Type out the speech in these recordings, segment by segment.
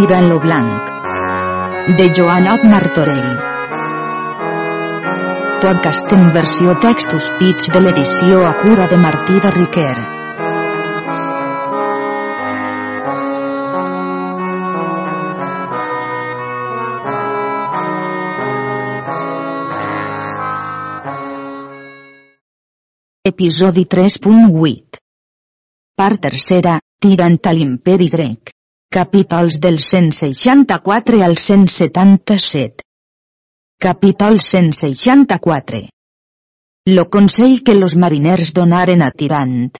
Tirant lo blanc. De Joanot Martorell. Podcast en versió textos pits de l'edició a cura de Martí de Riquer. Episodi 3.8 Part tercera, tirant a l'imperi grec. Capítols del 164 al 177. Capítol 164. Lo consell que los mariners donaren a Tirant.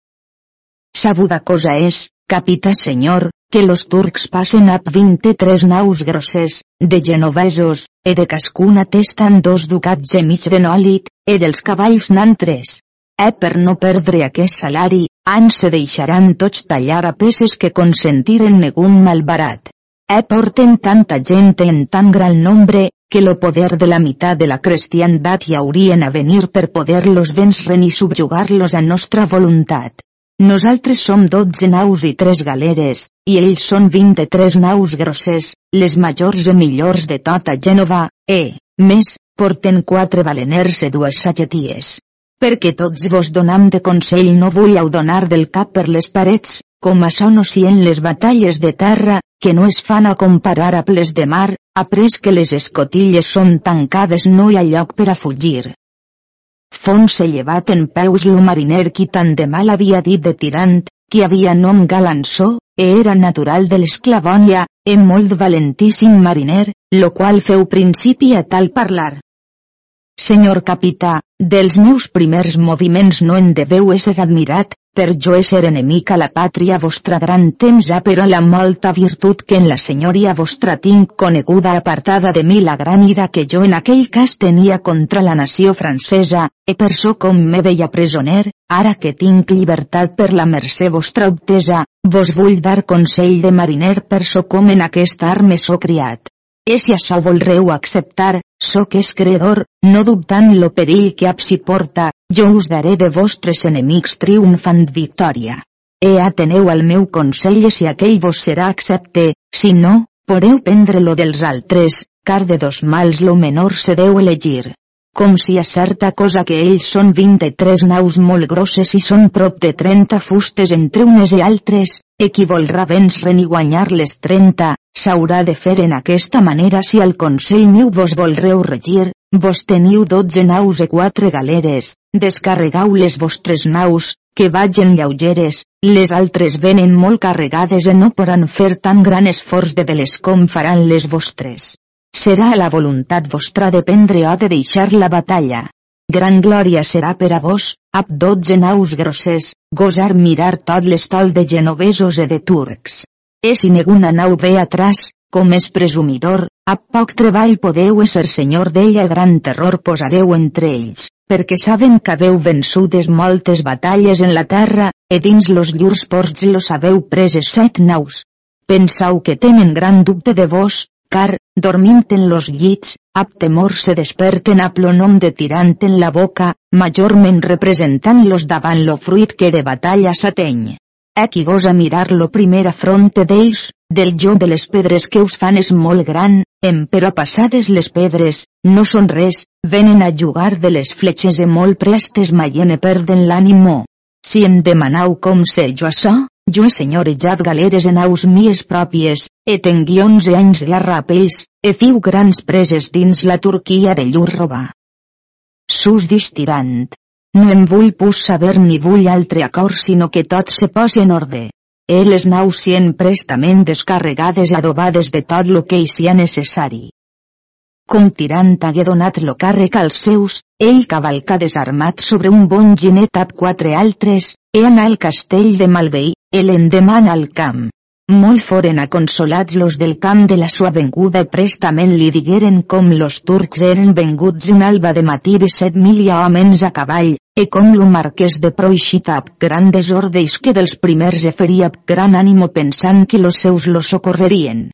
Sabuda cosa és, capità senyor, que los turcs passen a 23 naus grosses, de genovesos, e de cascuna testen dos ducats e mig de nòlit, e dels cavalls n'han tres. Eh per no perdre aquest salari, ans se deixaran tots tallar a peces que consentiren negun malbarat. Eh porten tanta gent en tan gran nombre, que lo poder de la meitat de la cristiandat hi haurien a venir per poder-los vèncer i subjugar-los a nostra voluntat. Nosaltres som dotze naus i tres galeres, i ells són 23 naus grosses, les majors i millors de tota Gènova, e, més, porten quatre baleners i dues sageties perquè tots vos donam de consell no vulleu donar del cap per les parets, com a són en les batalles de terra, que no es fan a comparar a ples de mar, après que les escotilles són tancades no hi ha lloc per a fugir. Fons se llevat en peus lo mariner qui tant de mal havia dit de tirant, qui havia nom galançó, e era natural de l'esclavònia, e molt valentíssim mariner, lo qual feu principi a tal parlar. Senyor capità, dels meus primers moviments no en deveu ésser admirat, per jo ésser enemic a la pàtria vostra gran temps ha però la molta virtut que en la senyoria vostra tinc coneguda apartada de mi la gran ira que jo en aquell cas tenia contra la nació francesa, e per so com me veia presoner, ara que tinc llibertat per la mercè vostra obtesa, vos vull dar consell de mariner per so com en aquest arme so criat. E si això volreu acceptar, soc és credor, no dubtant lo perill que absi porta, jo us daré de vostres enemics triomfant victòria. E ateneu al meu consell si aquell vos serà accepte, si no, podeu prendre lo dels altres, car de dos mals lo menor se deu elegir. Com si a certa cosa que ells són 23 naus molt grosses i són prop de 30 fustes entre unes i altres, e qui volrà vèncer ni guanyar les 30, s'haurà de fer en aquesta manera si al consell meu vos volreu regir, vos teniu 12 naus e 4 galeres, descarregau les vostres naus, que vagin lleugeres, les altres venen molt carregades e no poran fer tan gran esforç de veles com faran les vostres. Serà la voluntat vostra de prendre o de deixar la batalla. Gran glòria serà per a vos, ab dotze naus grosses, gosar mirar tot l'estol de genovesos e de turcs. E si neguna nau ve atrás, com és presumidor, a poc treball podeu ser senyor d'ella gran terror posareu entre ells, perquè saben que haveu vençudes moltes batalles en la terra, e dins los llurs ports los haveu preses set naus. Pensau que tenen gran dubte de vos, car, dormint en los llits, ab temor se desperten a plonom de tirant en la boca, majorment representant-los davant lo fruit que de batalla s'ateny. E qui gosa mirar lo primera fronte d'ells, del jo de les pedres que us fan és molt gran, em però passades les pedres, no són res, venen a jugar de les fletxes e molt prestes maiene perden l'ànimo. Si em demanau com sé jo açò, jo he senyorejat galeres en aus mies pròpies, e tengui onze anys guerra a pells, e fiu grans preses dins la Turquia de llur robar. Sus distirant. No em vull pus saber ni vull altre acord sinó que tot se posi en orde. E les naus sien prestament descarregades adobades de tot lo que hi sia necessari. Com tirant hagué donat lo càrrec als seus, ell cavalcà desarmat sobre un bon ginet amb quatre altres, e anà al castell de Malveí, e l'endemana al camp. Molt foren aconsolats los del camp de la sua venguda i prestament li digueren com los turcs eren venguts un alba de matí de set mil homes a cavall, e com lo marquès de Proixita amb gran desordre que dels primers e feria amb gran ànimo pensant que los seus lo socorrerien.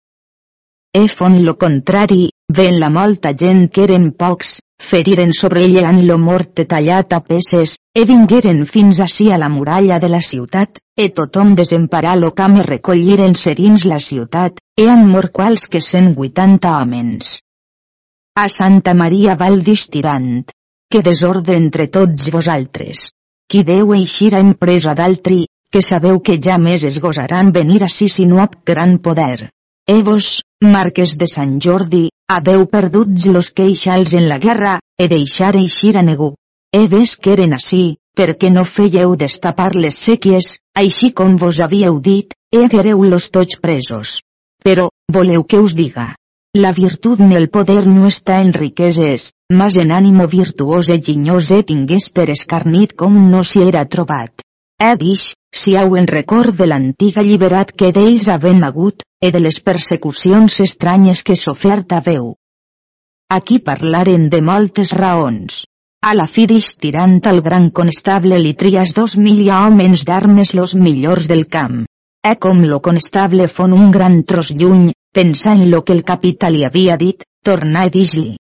E fon lo contrari, ven la molta gent que eren pocs, feriren sobre lo mort tallat a peces, e vingueren fins ací a la muralla de la ciutat, e tothom desemparà lo camp e recolliren-se dins la ciutat, e han mort quals que cent vuitanta homens. A Santa Maria val distirant. Que desordre entre tots vosaltres. Qui deu eixir a empresa d'altri, que sabeu que ja més es gosaran venir ací si no ap gran poder. E vos, marques de Sant Jordi, Haveu perduts los queixals en la guerra, e deixar eixir a negu. E ves que eren així, perquè no fèieu destapar les sèquies, així com vos havíeu dit, e aguereu los tots presos. Però, voleu que us diga. La virtut ni el poder no està en riqueses, mas en ànimo virtuós e ginyós e tingués per escarnit com no s'hi era trobat. E dix, si hau en record de l'antiga lliberat que d'ells havent hagut, e de les persecucions estranyes que sofert haveu. Aquí parlaren de moltes raons. A la fi tirant al gran conestable li trias dos mil homes d'armes los millors del camp. E com lo conestable fon un gran tros lluny, pensant en lo que el capità li havia dit, tornà a dir-li.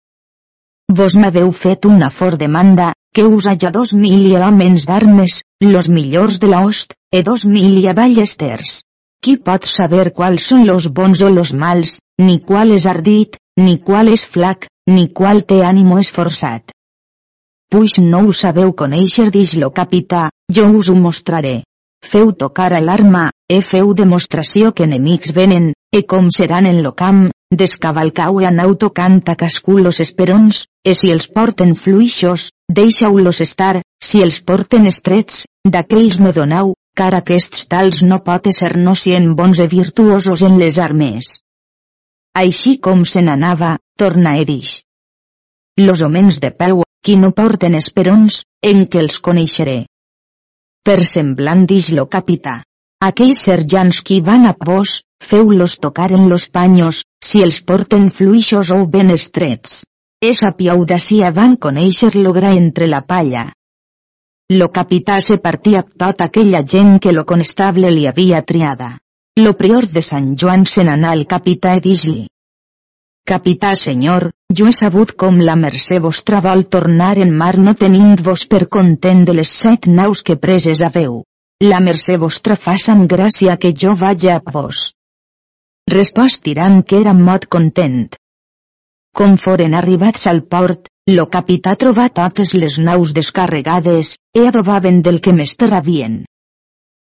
Vos m'haveu fet una fort demanda, que us haja dos mil homes d'armes, los millors de l'host, e dos mil ballesters. Qui pot saber quals són los bons o los mals, ni qual és ardit, ni qual és flac, ni qual té ànimo esforçat? Puix no ho sabeu conèixer dix lo capità, jo us ho mostraré. Feu tocar alarma, e feu demostració que enemics venen, e com seran en lo camp, descavalcau e anau tocant a cascú los esperons, e si els porten fluixos, deixau-los estar, si els porten estrets, d'aquells me donau, car aquests tals no pot ser no sien bons e virtuosos en les armes. Així com se n'anava, torna Edix. Los homens de peu, qui no porten esperons, en que els coneixeré. Per semblant dix lo capità. Aquells serjants qui van a vos, feu-los tocar en los panyos, si els porten fluixos o ben estrets. Esa piaudacia van conèixer lo gra entre la palla. Lo capità se partia tot aquella gent que lo conestable li havia triada. Lo prior de Sant Joan se n'anà al capità i dis-li. Capità senyor, jo he sabut com la mercè vostra vol tornar en mar no tenint-vos per content de les set naus que preses haveu. La mercè vostra fa sant gràcia que jo vaig a vos. Respost tirant que era molt content. Com foren arribats al port, lo capità trobà totes les naus descarregades, e adobaven del que més terravien.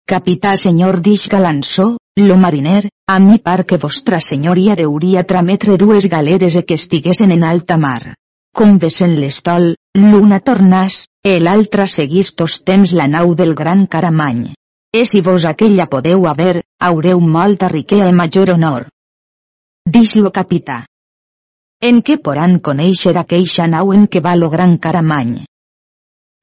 Capità senyor dix galançó, lo mariner, a mi par que vostra senyoria deuria trametre dues galeres e que estiguesen en alta mar. Com vesen l'estol, l'una tornàs, e l'altra seguís tos temps la nau del gran caramany. E si vos aquella podeu haver, haureu molta riquea e major honor. Dix lo capità en què poran conèixer aqueixa nau en què va lo gran caramany.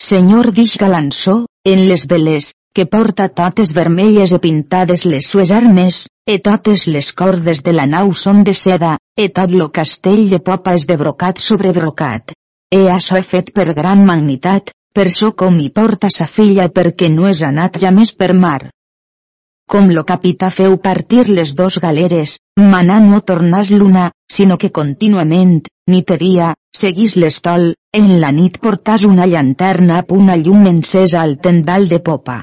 Senyor dix galançó, en les veles, que porta totes vermelles e pintades les sues armes, e totes les cordes de la nau són de seda, e tot lo castell de popa és de brocat sobre brocat. E açò he fet per gran magnitat, per so com hi porta sa filla perquè no és anat ja més per mar com lo capità feu partir les dos galeres, manà no tornàs l'una, sinó que contínuament, nit i dia, seguís l'estol, en la nit portàs una llanterna amb una llum encesa al tendal de popa.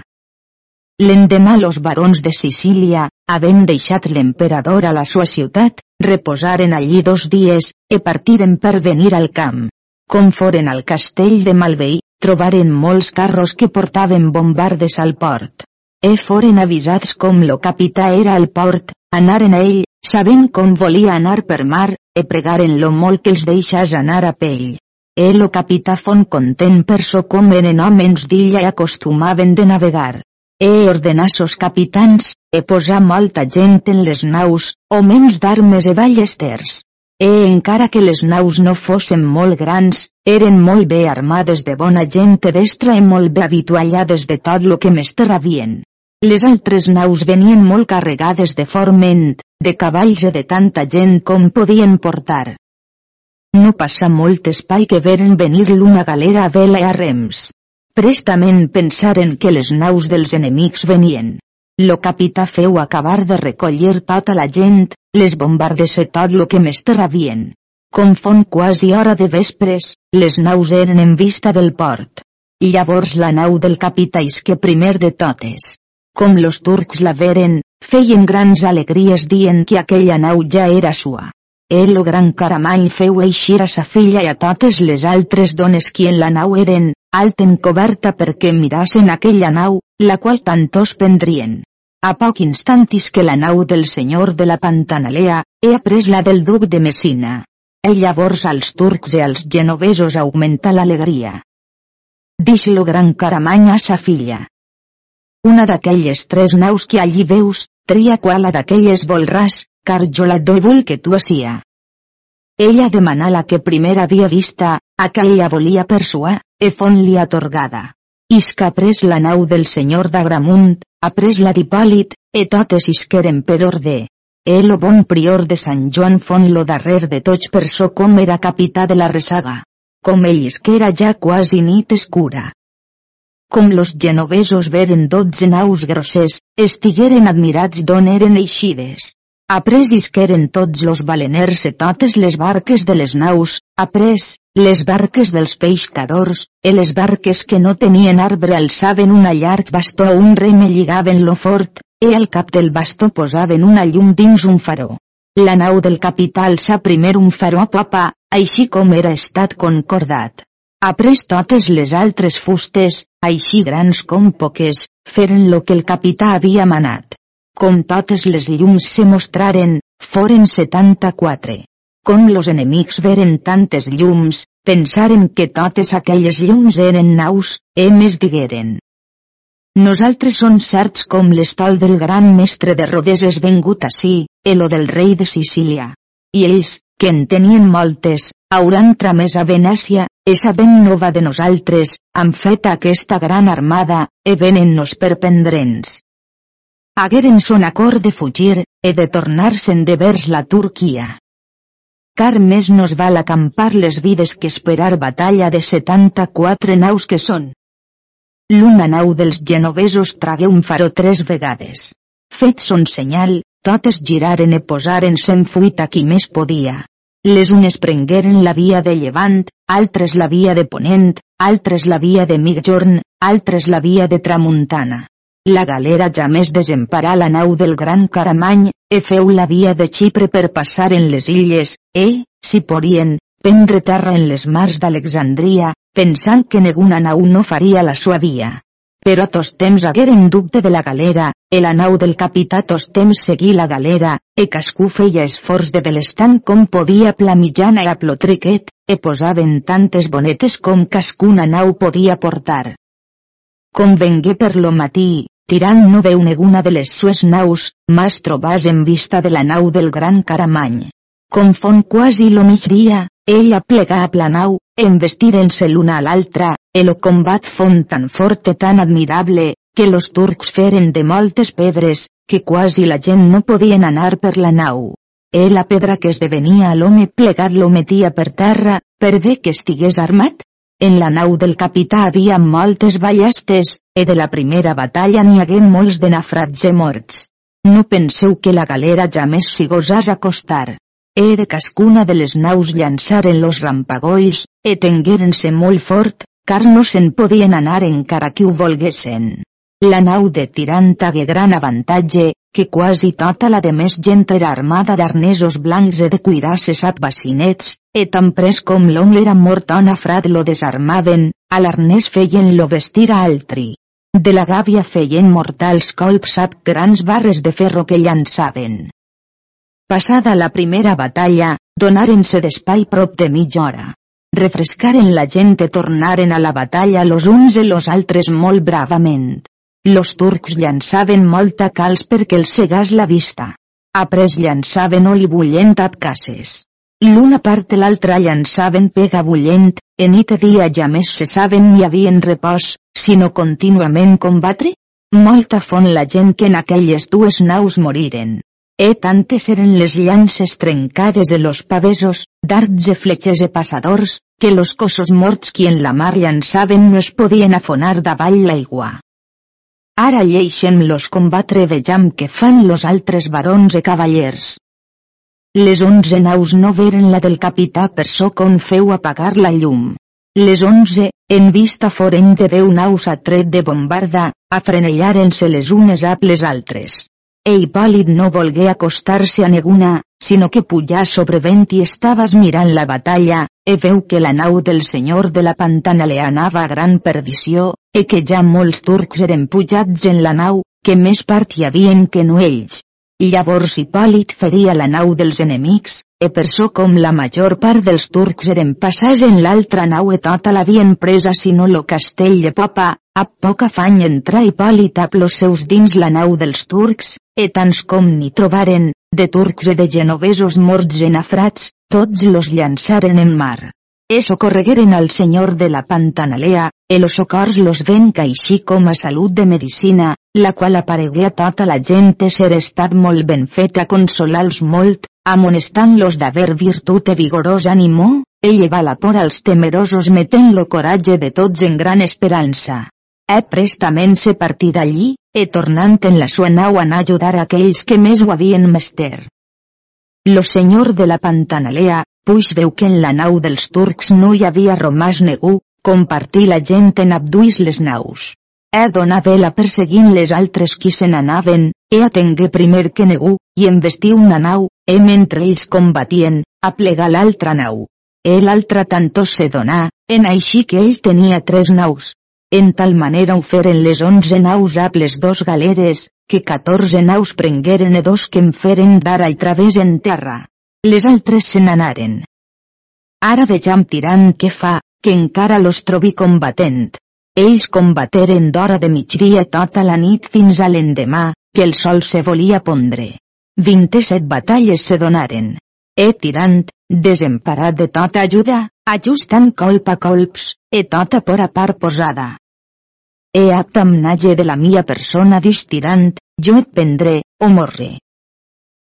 L'endemà los barons de Sicília, havent deixat l'emperador a la sua ciutat, reposaren allí dos dies, e partiren per venir al camp. Com foren al castell de Malveí, trobaren molts carros que portaven bombardes al port. E foren avisats com lo capità era al port, anaren a ell, sabent com volia anar per mar, e pregaren lo molt que els deixàs anar a pell. E lo capità fon content per so com eren homes d'illa i acostumaven de navegar. E ordenà sos capitans, e posar molta gent en les naus, menys d'armes e ballesters. E encara que les naus no fossin molt grans, eren molt bé armades de bona gent destra i molt bé habituallades de tot lo que més terravien. Les altres naus venien molt carregades de forment, de cavalls i de tanta gent com podien portar. No passa molt espai que veren venir l'una galera a vela i a rems. Prestament pensaren que les naus dels enemics venien. Lo capità feu acabar de recollir tota la gent, les bombardes i tot lo que més terravien. Com fon quasi hora de vespres, les naus eren en vista del port. Llavors la nau del capità que primer de totes. Com los turcs la veren, feien grans alegries dient que aquella nau ja era sua. El o gran caramany feu eixir a sa filla i a totes les altres dones qui en la nau eren, alt en coberta perquè mirassen aquella nau, la qual tantos prendrien. A poc instantis que la nau del senyor de la Pantanalea, he après la del duc de Messina. E llavors als turcs i als genovesos augmenta l'alegria. Dix lo gran caramany a sa filla. Una d'aquelles tres naus que allí veus, tria quala d'aquelles volràs, car jo la doy vull que tu asia. Ella demanà la que primer havia vista, a que ella volia persuar, e fon li atorgada. Isca pres la nau del senyor d'Agramunt, ha pres la d'Hipòlit, e totes isqueren per orde. El o bon prior de Sant Joan fon lo darrer de tots per so com era capità de la resaga. Com ell isquera ja quasi nit escura. Com los genovesos veren dotze naus grosses, estigueren admirats d'on eren eixides. Après isqueren tots los baleners e totes les barques de les naus, après, les barques dels peixcadors, e les barques que no tenien arbre alçaven una llarg bastó a un rem lligaven lo fort, e al cap del bastó posaven una llum dins un faró. La nau del capità alça primer un faró a popa, així com era estat concordat. Après totes les altres fustes, així grans com poques, feren lo que el capità havia manat. Com totes les llums se mostraren, foren 74. Com los enemics veren tantes llums, pensaren que totes aquelles llums eren naus, e més digueren. Nosaltres són certs com l'estol del gran mestre de Rodeses vengut ací, el del rei de Sicília. I ells, que en tenien moltes, hauran tramès a Venècia, e sabent nova de nosaltres, han fet aquesta gran armada, e venen-nos per prendre'ns hagueren son acord de fugir, e de tornar-se'n de vers la Turquia. Car més nos val acampar les vides que esperar batalla de 74 naus que són. L'una nau dels genovesos tragué un faró tres vegades. Fet son senyal, totes giraren e posaren-se'n fuita qui més podia. Les unes prengueren la via de llevant, altres la via de ponent, altres la via de migjorn, altres la via de tramuntana. La galera ja més desemparà la nau del gran Caramany, e feu la via de Xipre per passar en les illes, e, si podien, prendre terra en les mars d'Alexandria, pensant que ninguna nau no faria la sua via. Però tos temps hagueren dubte de la galera, e la nau del capità tos temps seguí la galera, e cascú feia esforç de belestant com podia plamijana a plotriquet, e posaven tantes bonetes com cascuna nau podia portar. Com vengué per lo matí, tirant no veu neguna de les sues naus, mas trobàs en vista de la nau del gran Caramany. Com fon quasi lo migdia, ella plegà a la nau, embestiren-se l'una a l'altra, el combat fon tan fort i tan admirable, que los turcs feren de moltes pedres, que quasi la gent no podien anar per la nau. E la pedra que esdevenia a l'home plegat lo metia per terra, per bé que estigués armat, en la nau del capità havia moltes ballestes, e de la primera batalla n'hi hagué molts de nafrats e morts. No penseu que la galera ja més s'hi gosàs acostar. E de cascuna de les naus llançaren los rampagolls, e tengueren-se molt fort, car no se'n podien anar encara que ho volguessin. La nau de Tirant hagué gran avantatge, que quasi tota la de més gent era armada d'arnesos blancs e de cuirasses at bacinets, e tan pres com l'home era mort on afrat lo desarmaven, a l'arnès feien lo vestir a altri. De la gàbia feien mortals colps at grans barres de ferro que llançaven. Passada la primera batalla, donaren-se d'espai prop de mitja hora. Refrescaren la gent i tornaren a la batalla los uns i los altres molt bravament. Los turcs llançaven molta calç perquè els cegàs la vista. Après llançaven oli bullent a cases. L'una part l'altra llançaven pega bullent, en nit i dia ja més saben ni havien repòs, sinó contínuament combatre? Molta font la gent que en aquelles dues naus moriren. E tantes eren les llances trencades de los pavesos, dards e fletxes e passadors, que los cossos morts qui en la mar llançaven no es podien afonar davall l'aigua. Ara lleixem-los combatre vejam què fan los altres barons e cavallers. Les onze naus no veren la del capità per so on feu apagar la llum. Les onze, en vista foren de deu naus a tret de bombarda, afrenellaren-se les unes a les altres. E Hipòlit no volgué acostar-se a ninguna, sinó que pujà sobre vent i estaves mirant la batalla, e veu que la nau del senyor de la Pantanalea anava a gran perdició, e que ja molts turcs eren pujats en la nau, que més part hi havien que no ells. Llavors Hipòlit feria la nau dels enemics, e per so com la major part dels turcs eren passats en l'altra nau e tota l'havien presa sinó lo castell de Popa, a poc afany entrà Hipòlit a plos seus dins la nau dels turcs, e tants com n'hi trobaren, de turcs e de genovesos morts en afrats, tots los llançaren en mar. E socorregueren al senyor de la Pantanalea, e los socors los ven així com a salut de medicina, la qual aparegué a tota la gent ser estat molt ben fet a consolar-los molt, amonestant-los d'haver virtut e vigorós ànimo, e llevar la por als temerosos metent lo coratge de tots en gran esperança. E prestament se partí d'allí, e tornant en la sua nau anà ajudar a aquells que més ho havien mester. Lo senyor de la Pantanalea, puix veu que en la nau dels turcs no hi havia romàs negu, compartí la gent en abduís les naus. E donà vela perseguint les altres qui se n'anaven, e atengué primer que negu, i embestí una nau, e mentre ells combatien, a plegar l'altra nau. E l'altra tanto se donà, en així que ell tenia tres naus, en tal manera ho feren les onze naus a les dos galeres, que catorze naus prengueren e dos que em feren dar al través en terra. Les altres se n'anaren. Ara vejam tirant què fa, que encara los trobi combatent. Ells combateren d'hora de migdia tota la nit fins a l'endemà, que el sol se volia pondre. 27 batalles se donaren. E tirant, desemparat de tota ajuda, ajustant colp a colps, e tota por a part posada. E aptamnage de la mia persona distirant, jo et prendré, o morre.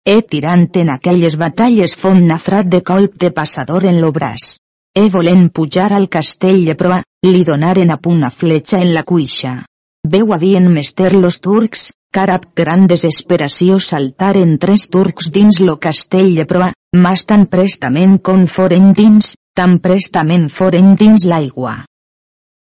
E tirant en aquelles batalles font nafrat de colp de passador en lo braç. E volent pujar al castell de proa, li donaren a punt una fletxa en la cuixa. Veu havien mester los turcs, car amb gran desesperació saltaren tres turcs dins lo castell de proa, mas tan prestament com foren dins, tan prestament foren dins l'aigua.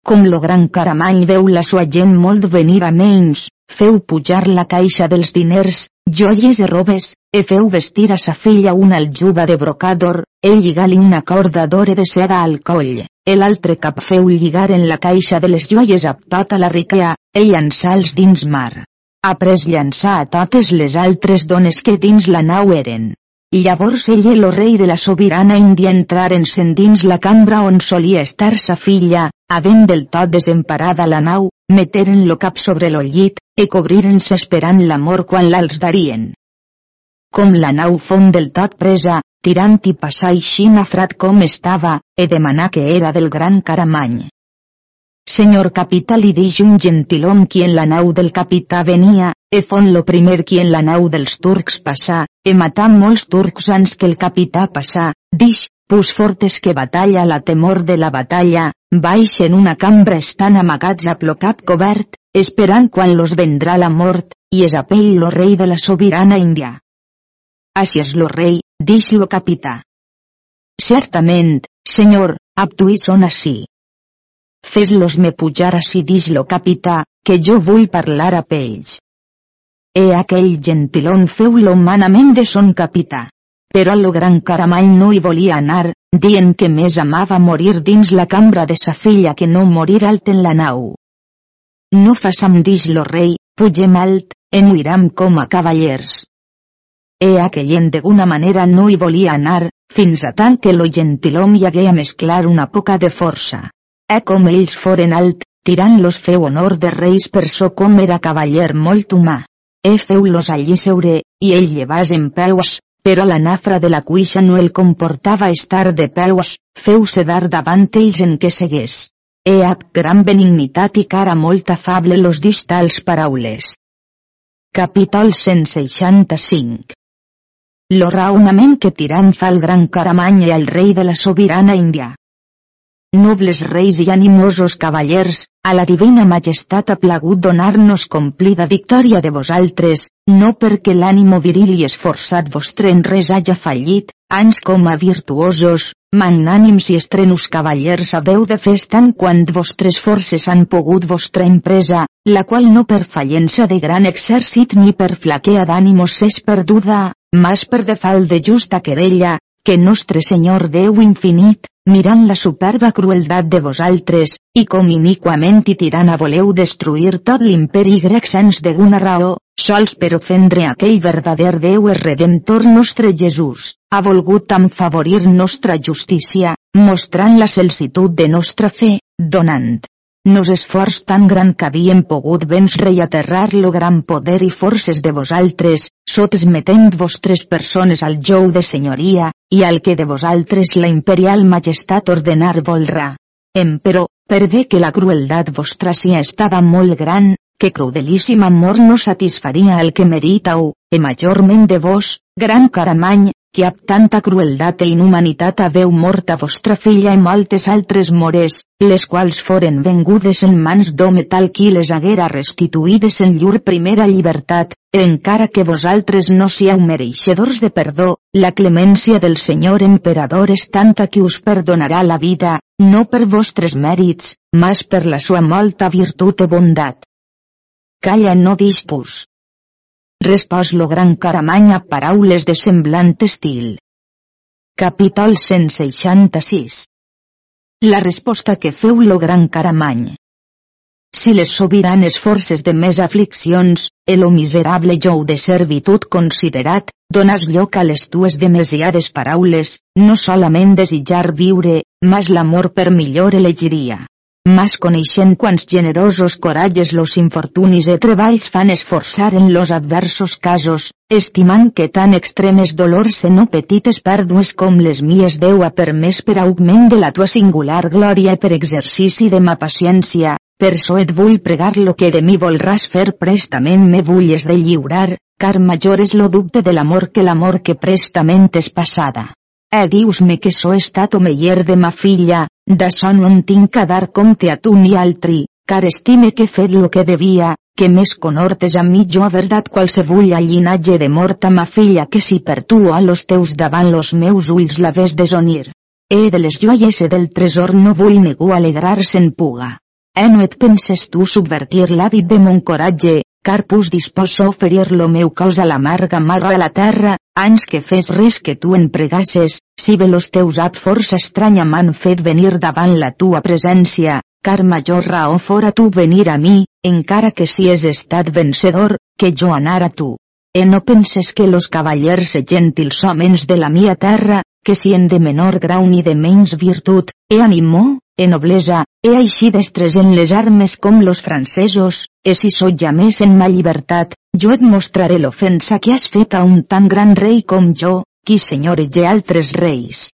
Com lo gran caramany veu la sua gent molt venir a menys, feu pujar la caixa dels diners, joies i robes, e feu vestir a sa filla una aljuba de brocador, e lligar-li una corda d'ore de seda al coll, e l'altre cap feu lligar en la caixa de les joies a tota la riquea, e llançar-los dins mar. Après llançar a totes les altres dones que dins la nau eren. Llavors ell i el rei de la sobirana Índia entraren sen dins la cambra on solia estar sa filla, havent del tot desemparada la nau, meteren lo cap sobre lo llit, e cobriren-se esperant l'amor quan l'als darien. Com la nau fon del tot presa, tirant i passar així nafrat com estava, e demanar que era del gran caramany. Senyor capità li dix un gentilom qui en la nau del capità venia, e fon lo primer qui en la nau dels turcs passà, e matà molts turcs ans que el capità passà, dix, pus fortes que batalla la temor de la batalla, baix en una cambra estan amagats a plocap cobert, esperant quan los vendrà la mort, i és apell lo rei de la sobirana Índia. Així és lo rei, dix lo capità. Certament, senyor, abtuí són així. Fes-los me pujar si dis lo capità, que jo vull parlar a pells. E aquell gentilon feu-lo manament de son capità. Però lo gran caramall no hi volia anar, dient que més amava morir dins la cambra de sa filla que no morir alt en la nau. No façam dis lo rei, pugem alt, en huiram com a cavallers. E aquell en d'una manera no hi volia anar, fins a tant que lo gentilom hi hagué a mesclar una poca de força. E com ells foren alt, tirant-los feu honor de reis per so com era cavaller molt humà. E feu-los allí seure, i ell llevàs en peus, però la nafra de la cuixa no el comportava estar de peus, feu sedar davant ells en què segués. E ab gran benignitat i cara molt afable los distals paraules. Capítol 165 Lo raonament que tirant fa el gran caramany al rei de la sobirana Índia. Nobles reis i animosos cavallers, a la divina majestat ha plagut donar-nos complida victòria de vosaltres, no perquè l'ànimo viril i esforçat vostre en res haja fallit, ans com a virtuosos, magnànims i estrenus cavallers haveu de fer tant quant vostres forces han pogut vostra empresa, la qual no per fallença de gran exèrcit ni per flaquea d'ànimos és perduda, mas per defal de justa querella, que nostre Senyor Déu infinit, mirant la superba crueldat de vosaltres, i com iniquament i tirana voleu destruir tot l'imperi grec sens d'una raó, sols per ofendre aquell verdader Déu és redemptor nostre Jesús, ha volgut amb favorir nostra justícia, mostrant la celsitud de nostra fe, donant, nos esforç tan gran que havíem pogut vèncer i aterrar lo gran poder i forces de vosaltres, sotmetent vostres persones al jou de senyoria, i al que de vosaltres la imperial majestat ordenar volrà. Emperò, per bé que la crueldat vostra si estava molt gran, que crudelíssim amor no satisfaria el que meritau, e majorment de vos, gran caramany, que amb tanta crueldat e inhumanitat haveu mort a vostra filla i moltes altres mores, les quals foren vengudes en mans d'home tal qui les haguera restituïdes en llur primera llibertat, encara que vosaltres no siau mereixedors de perdó, la clemència del Senyor Emperador és tanta que us perdonarà la vida, no per vostres mèrits, mas per la sua molta virtut i bondat. Calla no dispus respòs lo gran caramany a paraules de semblant estil. Capítol 166 La resposta que feu lo gran caramany. Si les sobiranes forces de més afliccions, el miserable jou de servitud considerat, dones lloc a les tues demasiades paraules, no solament desitjar viure, mas l'amor per millor elegiria mas coneixent quants generosos coratges los infortunis e treballs fan esforçar en los adversos casos, estimant que tan extremes dolors e no petites pèrdues com les mies Déu ha permès per augment de la tua singular glòria per exercici de ma paciència, per so et vull pregar lo que de mi volràs fer prestament me vulles de lliurar, car major és lo dubte de l'amor que l'amor que prestament és passada. Eh dius-me que so estat o meyer de ma filla, D'això no en tinc a dar compte a tu ni altri, car estime que fet lo que devia, que més conhortes a mi jo verdat qualsevull llinatge de mort a ma filla que si per tu a los teus davant los meus ulls la ves desonir. He de les joies e del tresor no vull ningú alegrar-se'n puga. Eh no et penses tu subvertir l'hàbit de mon coratge, car pus disposo a oferir lo meu cos a l'amarga mar a la terra, ans que fes res que tu en pregasses, si ve los teus ap força estranya m'han fet venir davant la tua presència, car major raó fora tu venir a mi, encara que si és estat vencedor, que jo anar a tu. E no penses que los cavallers e gentils homens de la mia terra, que en de menor grau ni de menys virtut, e a mi mo, e noblesa, e així destres en les armes com los francesos, e si sóc ja més en ma llibertat, jo et mostraré l'ofensa que has fet a un tan gran rei com jo, qui senyorege altres reis.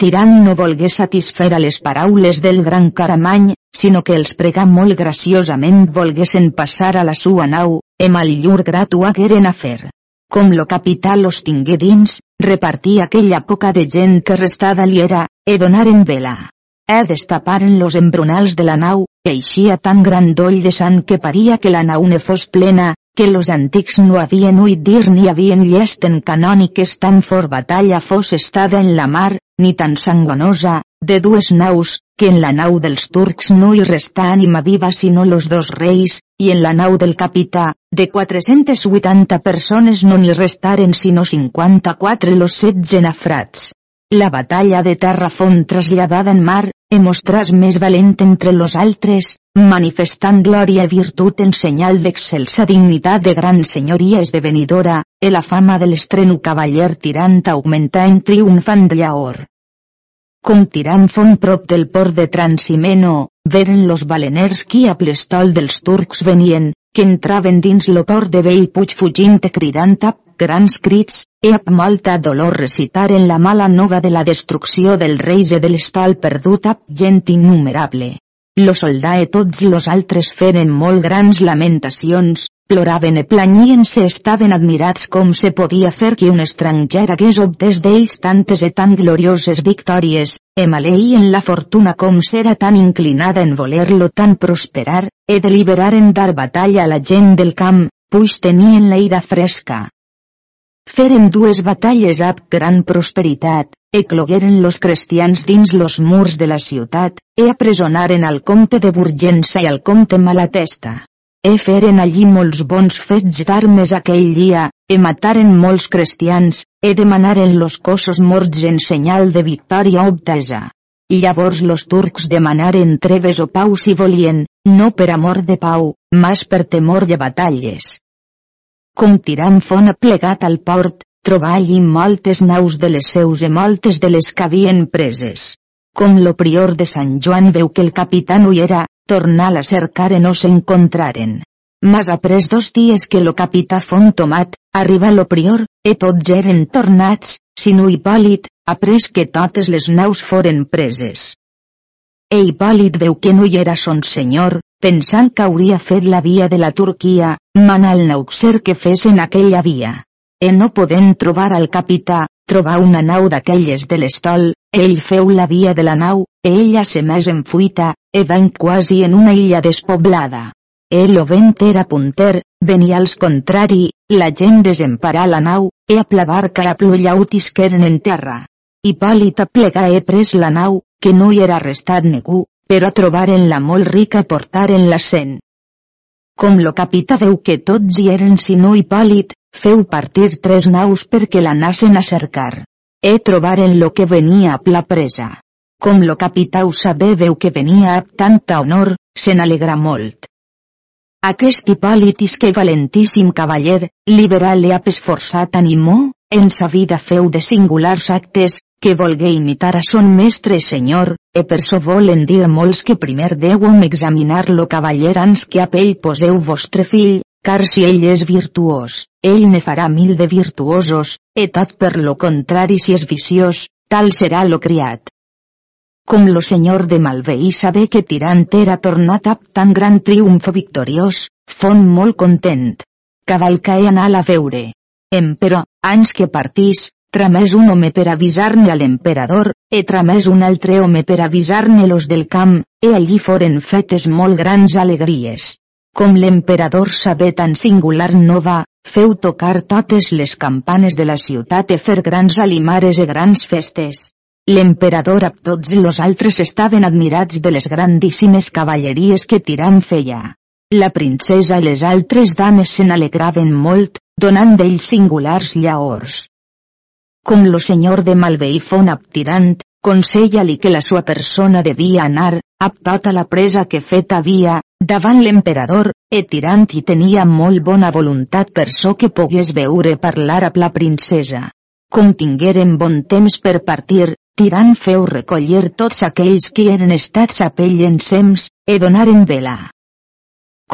Tirant no volgué satisfer a les paraules del gran Caramany, sinó que els pregà molt graciosament volguessin passar a la sua nau, e mal llur grat ho hagueren a fer. Com lo capital los tingué dins, repartí aquella poca de gent que restada li era, e donaren vela. E destaparen los embrunals de la nau, eixia tan gran doll de sang que paria que la nau ne fos plena, que los antics no havien oït dir ni havien llest en canòniques tan fort batalla fos estada en la mar, ni tan sangonosa, de dues naus, que en la nau dels turcs no hi restà ànima viva sinó los dos reis, i en la nau del capità, de 480 persones no n'hi restaren sinó 54 los setze nafrats. La batalla de terra font traslladada en mar, e mostràs més valent entre los altres, manifestant glòria i virtut en senyal d'excelsa dignitat de gran senyoria esdevenidora, e la fama de l'estreno cavaller tirant augmentar en triomfant llaor. Com tirant font prop del port de Transimeno, veren los baleners qui a plestol dels turcs venien, que entraven dins lo port de vell puig fugint e cridant a grans crits, e amb molta dolor recitaren la mala noga de la destrucció del reis e de l'estol perdut ap gent innumerable. Lo soldà e tots los altres feren molt grans lamentacions, ploraven e planyien-se estaven admirats com se podia fer que un estranger hagués obtés d'ells tantes e tan glorioses victòries, e maleïen la fortuna com s'era tan inclinada en voler-lo tan prosperar, e deliberaren dar batalla a la gent del camp, puix tenien la ira fresca. Feren dues batalles amb gran prosperitat, e clogueren los cristians dins los murs de la ciutat, e apresonaren al comte de Burgença i al comte Malatesta. E feren allí molts bons fets d'armes aquell dia, e mataren molts cristians, e demanaren los cossos morts en senyal de victòria obtesa. Llavors los turcs demanaren treves o pau si volien, no per amor de pau, mas per temor de batalles. Com tirant fon plegat al port, trobà allí moltes naus de les seus i moltes de les que havien preses. Com lo prior de Sant Joan veu que el capità no hi era, tornar a cercar i no s'encontraren. Mas après dos dies que lo capità fon tomat, arriba lo prior, e tots eren tornats, sinó Hipòlit, après que totes les naus foren preses. E Hipòlit veu que no hi era son senyor, pensant que hauria fet la via de la Turquia, mana al nauxer que fes en aquella via. E no podent trobar al capità, trobar una nau d'aquelles de l'estol, ell feu la via de la nau, e ella se més enfuita, e van quasi en una illa despoblada. El vent era punter, venia als contrari, la gent desemparà la nau, e a plavar caraplollautis que eren en terra. Hipòlita plega he pres la nau, que no hi era restat ningú, però trobaren-la molt rica i portaren la cent. Com lo capità veu que tots hi eren sinó Hipòlit, feu partir tres naus perquè la nassen a cercar. E trobaren lo que venia a la presa. Com lo capità ho saber veu que venia amb tanta honor, se n'alegra molt. Aquest Hipòlit que valentíssim cavaller, liberal i ap esforçat animó, en sa vida feu de singulars actes, que volgué imitar a son mestre senyor, e per so volen dir molts que primer deuem examinar lo cavaller ans que a ell poseu vostre fill, car si ell és virtuós, ell ne farà mil de virtuosos, e tot per lo contrari si és viciós, tal serà lo criat com lo senyor de Malveí saber que Tirant era tornat amb tan gran triomf victoriós, fon molt content. Cavalca e anar a veure. Emperò, ans que partís, tramés un home per avisar-ne a l'emperador, e tramés un altre home per avisar-ne los del camp, e allí foren fetes molt grans alegries. Com l'emperador saber tan singular no va, feu tocar totes les campanes de la ciutat e fer grans alimares e grans festes. L'emperador amb tots los altres estaven admirats de les grandíssimes cavalleries que Tiram feia. La princesa i les altres dames se n'alegraven molt, donant d'ells singulars llaors. Com lo senyor de Malveí fon tirant, consella-li que la sua persona devia anar, ab tota la presa que fet havia, davant l'emperador, e tirant i tenia molt bona voluntat per so que pogués veure parlar amb la princesa. Com tingueren bon temps per partir, Tirant feu recollir tots aquells que eren estats a pell ensems, e donaren vela.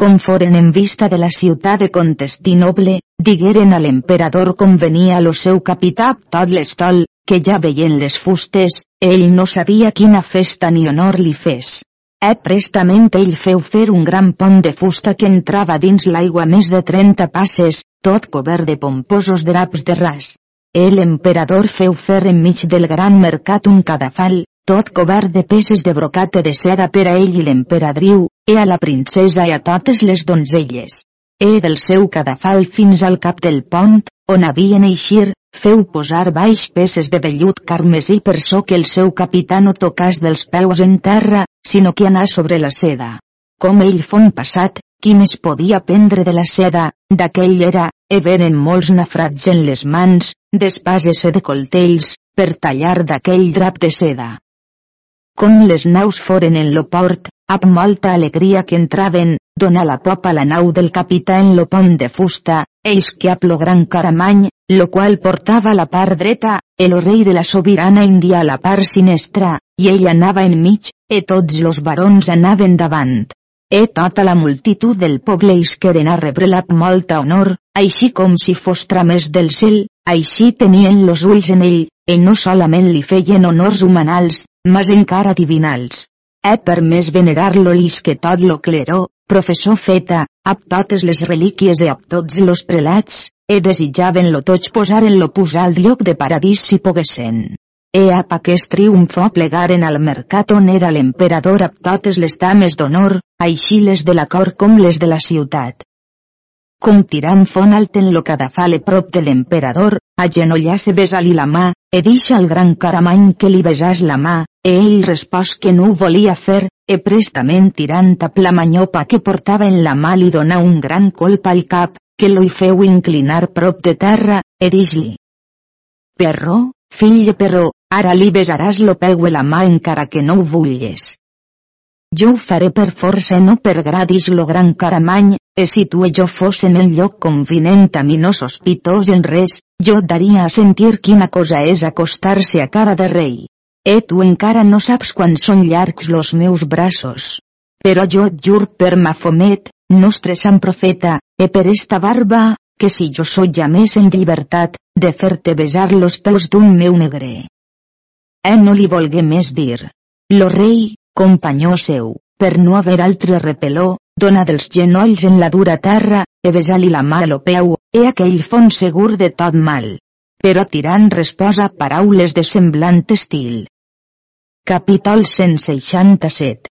Com foren en vista de la ciutat de Contestinoble, digueren a l'emperador com venia lo seu capità tot l'estol, que ja veien les fustes, ell no sabia quina festa ni honor li fes. E prestament ell feu fer un gran pont de fusta que entrava dins l'aigua més de 30 passes, tot cobert de pomposos draps de ras. El emperador feu fer enmig del gran mercat un cadafal, tot cobert de peces de brocate de seda per a ell i l'emperadriu, e a la princesa i a totes les donzelles. E del seu cadafal fins al cap del pont, on havien eixir, feu posar baix peces de vellut carmesí per so que el seu capità no tocàs dels peus en terra, sinó que anà sobre la seda. Com ell fon passat, qui més podia prendre de la seda, d'aquell era, e venen molts nafrats en les mans, d'espases e de coltells, per tallar d'aquell drap de seda. Com les naus foren en lo port, amb molta alegria que entraven, dona la popa la nau del capità en lo pont de fusta, eis que ap lo gran caramany, lo qual portava la part dreta, el rei de la sobirana Índia a la part sinestra, i ell anava enmig, e tots los barons anaven davant. E tota la multitud del poble isqueren a rebre-la amb molta honor, així com si fos tramès del cel, així tenien los ulls en ell, e no solament li feien honors humanals, mas encara divinals. E per més venerar-lo lis que tot lo cleró, professor feta, ab totes les relíquies e ab tots los prelats, e desitjaven lo tots posar en lo posar al lloc de paradís si poguessen. E ap aquest triomfo plegaren al mercat on era l'emperador ab totes les dames d'honor, així les de la cor com les de la ciutat. Com tirant fon alt en lo cadafale prop de l'emperador, agenollà-se besa-li la mà, e deixa al gran caramany que li besàs la mà, e ell respòs que no ho volia fer, e prestament tirant a la manyopa que portava en la mà li donà un gran colp al cap, que lo hi feu inclinar prop de terra, e dix-li. Perró, fill de perró, ara li besaràs lo peu e la mà encara que no ho vulles. Jo ho faré per força no per gradis lo gran caramany, e si tu e jo fóssim en lloc convinent a mi no sospitós en res, jo daria a sentir quina cosa és acostar-se a cara de rei. E tu encara no saps quan són llargs los meus braços. Però jo et jur per Mafomet, nostre sant profeta, e per esta barba, que si jo sóc ja més en llibertat, de fer-te besar los peus d'un meu negre. E no li volgué més dir. Lo rei, companyó seu, per no haver altre repeló, dona dels genolls en la dura terra, e besar-li la mà a lo peu, e aquell fon segur de tot mal. Però tirant resposa paraules de semblant estil. Capítol 167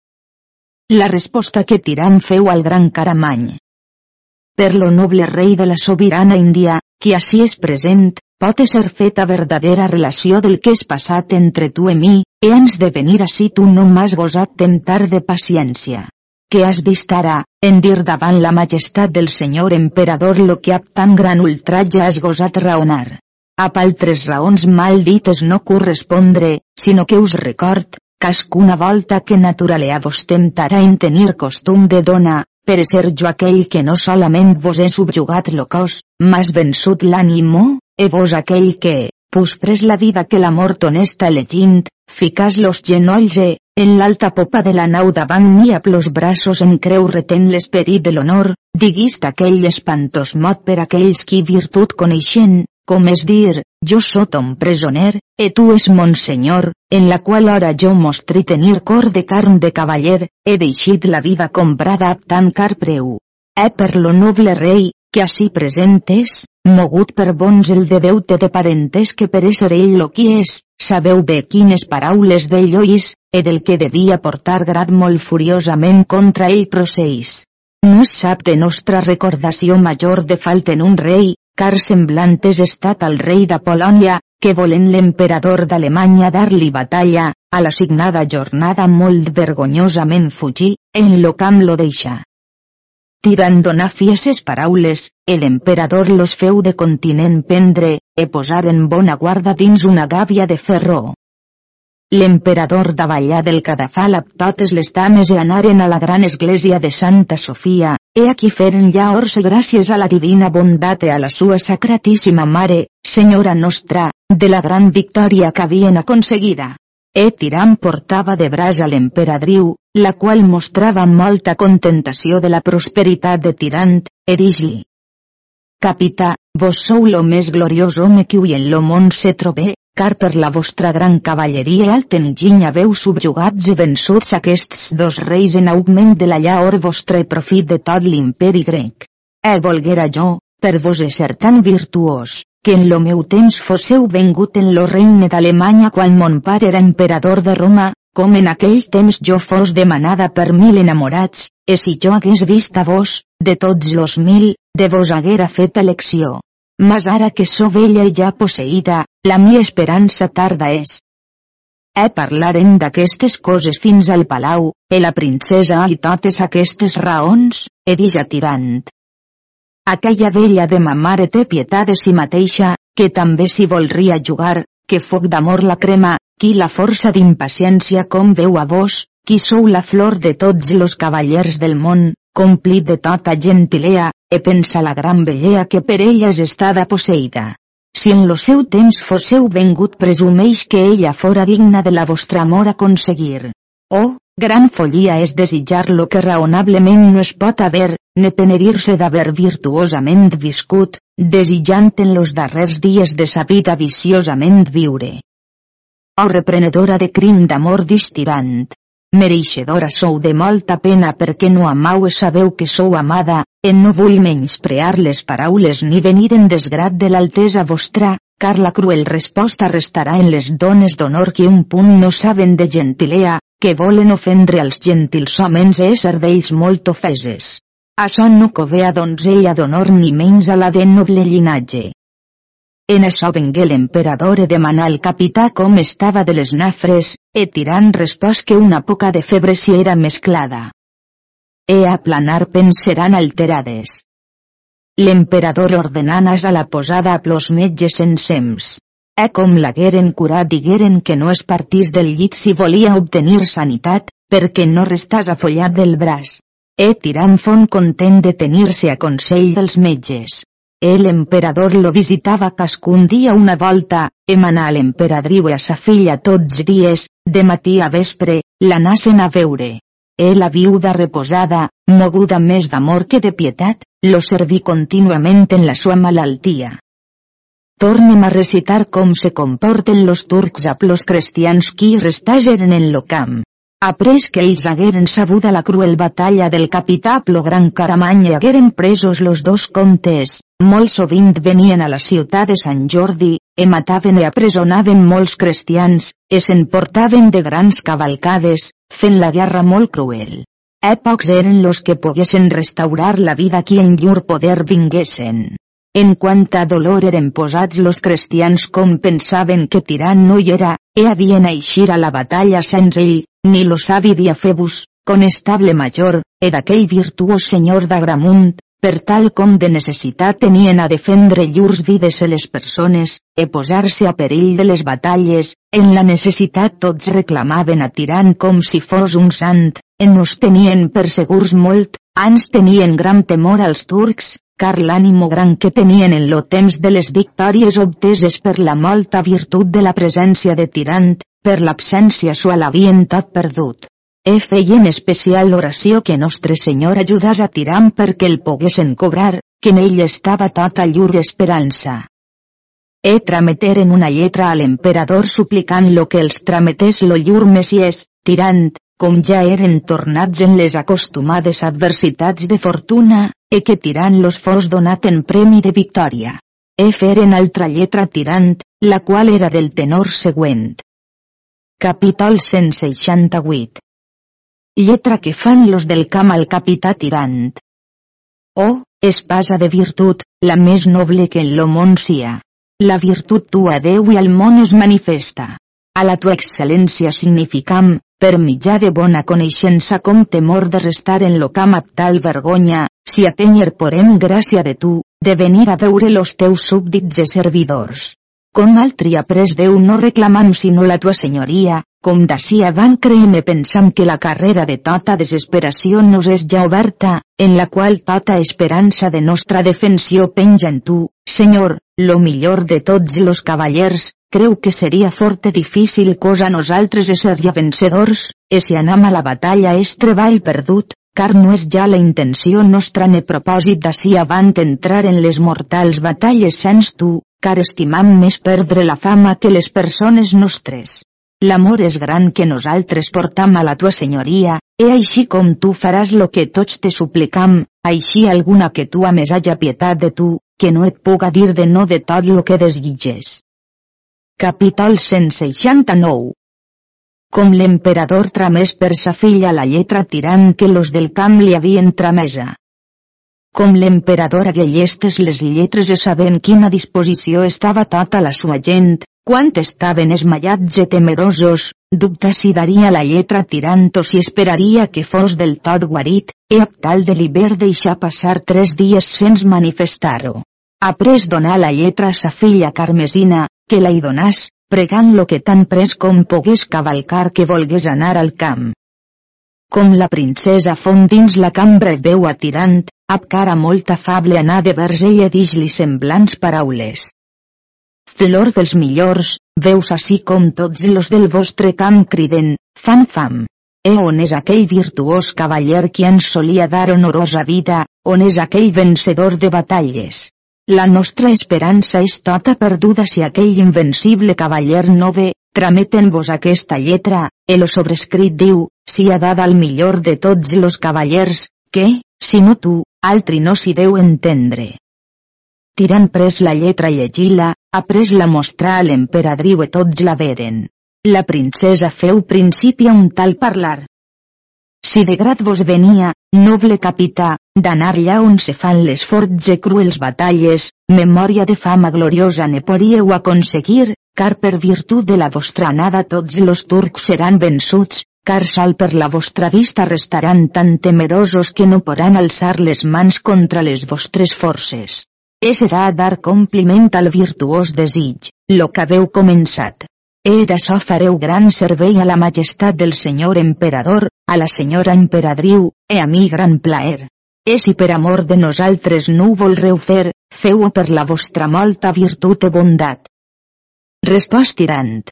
La resposta que Tirant feu al gran Caramany. Per lo noble rei de la sobirana Índia, qui així és present, pot ser feta verdadera relació del que és passat entre tu i mi, e ans de venir així tu no m'has gosat temptar de paciència. Que has vist ara, en dir davant la majestat del senyor emperador lo que ab tan gran ultratge has gosat raonar. Ap altres raons mal dites no correspondre, sinó que us record, cascuna volta que naturalea vos temptarà en tenir costum de dona, per ser jo aquell que no solament vos he subjugat lo cos, mas vençut l'ànimo, e vos aquell que, pus pres la vida que la mort honesta elegint, ficàs los genolls e, en l'alta popa de la nau davant mi a plos braços en creu retén l'esperit de l'honor, diguist aquell espantós mot per aquells qui virtut coneixent, com és dir, jo sóc ton presoner, e tu és mon senyor, en la qual hora jo mostri tenir cor de carn de cavaller, he deixit la vida comprada ab tan car preu. E per lo noble rei, que així presentes, mogut per bons el de deute de parentes que per ésser ell lo qui és, sabeu bé quines paraules d'ell oís, e del que devia portar grat molt furiosament contra ell proceís. No es sap de nostra recordació major de falten un rei, car semblant és estat al rei de Polònia, que volent l'emperador d'Alemanya dar-li batalla, a la signada jornada molt vergonyosament fugir, en lo camp lo deixa. Tirant donar fieses paraules, l'emperador los feu de continent prendre, e posar en bona guarda dins una gàbia de ferro. L'emperador davallà del cadafal amb totes les dames i anaren a la gran església de Santa Sofia, e aquí feren llaors gràcies a la divina bondat e a la sua sacratíssima mare, senyora nostra, de la gran victòria que havien aconseguida. E Tiram portava de braç a l'emperadriu, la qual mostrava molta contentació de la prosperitat de Tirant, e dix-li. Capità, vos sou lo més gloriós home que hui en lo món se trobe, car per la vostra gran cavalleria alt enginy haveu subjugats i vençuts aquests dos reis en augment de la llaor vostre profit de tot l'imperi grec. E volguera jo, per vos ser tan virtuós, que en lo meu temps fosseu vengut en lo regne d'Alemanya quan mon pare era emperador de Roma, com en aquell temps jo fos demanada per mil enamorats, e si jo hagués vist a vos, de tots los mil, de vos haguera fet elecció. Mas ara que so vella i ja posseïda, la mi esperança tarda és. E parlarem d'aquestes coses fins al palau, e la princesa i totes aquestes raons, e dija tirant. Aquella vella de ma mare té pietat de si mateixa, que també s'hi volria jugar, que foc d'amor la crema, qui la força d'impaciència com veu a vos, qui sou la flor de tots los cavallers del món, complit de tota gentilea, e pensa la gran vellea que per ella és estada posseïda. Si en lo seu temps fosseu vengut presumeix que ella fora digna de la vostra amor aconseguir. Oh, gran follia és desitjar lo que raonablement no es pot haver, ne penedir-se d'haver virtuosament viscut, desitjant en los darrers dies de sa vida viciosament viure. Oh reprenedora de crim d'amor distirant, mereixedora sou de molta pena perquè no amau i sabeu que sou amada, en no vull menysprear les paraules ni venir en desgrat de l'altesa vostra, car la cruel resposta restarà en les dones d'honor que un punt no saben de gentilea, que volen ofendre als gentils homens i ésser d'ells molt ofeses. Açò no cové a donzella d'honor ni menys a la de noble llinatge. En això vengué l'emperador e demanà al capità com estava de les nafres, e tirant respòs que una poca de febre si era mesclada. E a planar penseran alterades. L'emperador ordenanes a la posada a plos metges ensems. E com l'hagueren curat digueren que no es partís del llit si volia obtenir sanitat, perquè no restàs afollat del braç. E tirant font content de tenir-se a consell dels metges. El emperador lo visitava cascun dia una volta, emanà a l'emperadriu i a sa filla tots dies, de matí a vespre, l'anassen a veure. E la viuda reposada, moguda més d'amor que de pietat, lo serví contínuament en la sua malaltia. Tornem a recitar com se comporten los turcs a los cristians qui restageren en lo camp. Après que ells hagueren sabuda la cruel batalla del capità Plo Gran Caramany i hagueren presos los dos comtes, molt sovint venien a la ciutat de Sant Jordi, e mataven i apresonaven molts cristians, e s'emportaven de grans cavalcades, fent la guerra molt cruel. E pocs eren los que poguessin restaurar la vida qui en poder vinguessin. En quant a dolor eren posats los cristians com pensaven que tirant no hi era, e havien eixir a la batalla senzill, ni lo savi Diafebus, conestable major, e d'aquell virtuós senyor d'Agramunt, per tal com de necessitat tenien a defendre llurs vides e les persones, e posar-se a perill de les batalles, en la necessitat tots reclamaven a Tirant com si fos un sant, en nos tenien per segurs molt, ans tenien gran temor als turcs, car l'ànimo gran que tenien en lo temps de les victòries obteses per la molta virtut de la presència de Tirant, per l'absència sua l'havien tot perdut. E feien especial oració que Nostre Senyor ajudàs a Tiram perquè el poguessin cobrar, que en ell estava tota llur esperança. E trameteren una lletra a l'emperador suplicant lo que els trametés lo llur messies, tirant, com ja eren tornats en les acostumades adversitats de fortuna, e que tirant los fos donat en premi de victòria. E feren altra lletra tirant, la qual era del tenor següent. Capítol 168 Lletra que fan los del camp al capità tirant. Oh, espasa de virtut, la més noble que en lo món sia. La virtut tua Déu i al món es manifesta. A la tua excel·lència significam, per mitjà de bona coneixença com temor de restar en lo camp amb tal vergonya, si atenyer porem gràcia de tu, de venir a veure los teus súbdits i servidors. Com altri après Déu no reclamam sinó la tua senyoria, com d'ací avant creeme pensam que la carrera de tota desesperació nos és ja oberta, en la qual tota esperança de nostra defensió penja en tu, Senyor, lo millor de tots los cavallers, creu que seria forte difícil cosa nosaltres ser ja vencedors, e si anam a la batalla és treball perdut, car no és ja la intenció nostra ne propòsit d'ací avant entrar en les mortals batalles sens tu, car estimam més perdre la fama que les persones nostres. L'amor és gran que nosaltres portam a la tua senyoria, e així com tu faràs lo que tots te suplicam, així alguna que tu ames haja pietat de tu, que no et puga dir de no de tot lo que desitges. Capítol 169 Com l'emperador tramés per sa filla la lletra tirant que los del camp li havien tramesa com l'emperador hagué llestes les lletres e sabent quina disposició estava tota la sua gent, quan estaven esmallats e temerosos, dubta si daria la lletra tirant o si esperaria que fos del tot guarit, e ab tal de l'hiver deixar passar tres dies sens manifestar-ho. Après donar la lletra a sa filla Carmesina, que la hi donàs, pregant lo que tan pres com pogués cavalcar que volgués anar al camp. Com la princesa fon dins la cambra i veu atirant, ab cara molt afable anar de vers ella dix-li semblants paraules. Flor dels millors, veus així com tots los del vostre camp criden, fam fam. E on és aquell virtuós cavaller qui ens solia dar honorosa vida, on és aquell vencedor de batalles? La nostra esperança és tota perduda si aquell invencible cavaller no ve, trameten-vos aquesta lletra, el sobrescrit diu, si ha dada al millor de tots los cavallers, que, si no tu, altri no s'hi deu entendre. Tirant pres la lletra llegila, ha pres la mostrar a l'emperadriu i tots la veren. La princesa feu principi a un tal parlar. Si de grat vos venia, noble capità, d'anar allà on se fan les forts e cruels batalles, memòria de fama gloriosa ne podíeu aconseguir, car per virtut de la vostra anada tots los turcs seran vençuts, car sol per la vostra vista restaran tan temerosos que no podran alçar les mans contra les vostres forces. És serà dar compliment al virtuós desig, lo que haveu començat. E d'açò fareu gran servei a la majestat del senyor emperador, a la senyora emperadriu, e a mi gran plaer. E si per amor de nosaltres no ho volreu fer, feu-ho per la vostra molta virtut e bondat. Respost tirant.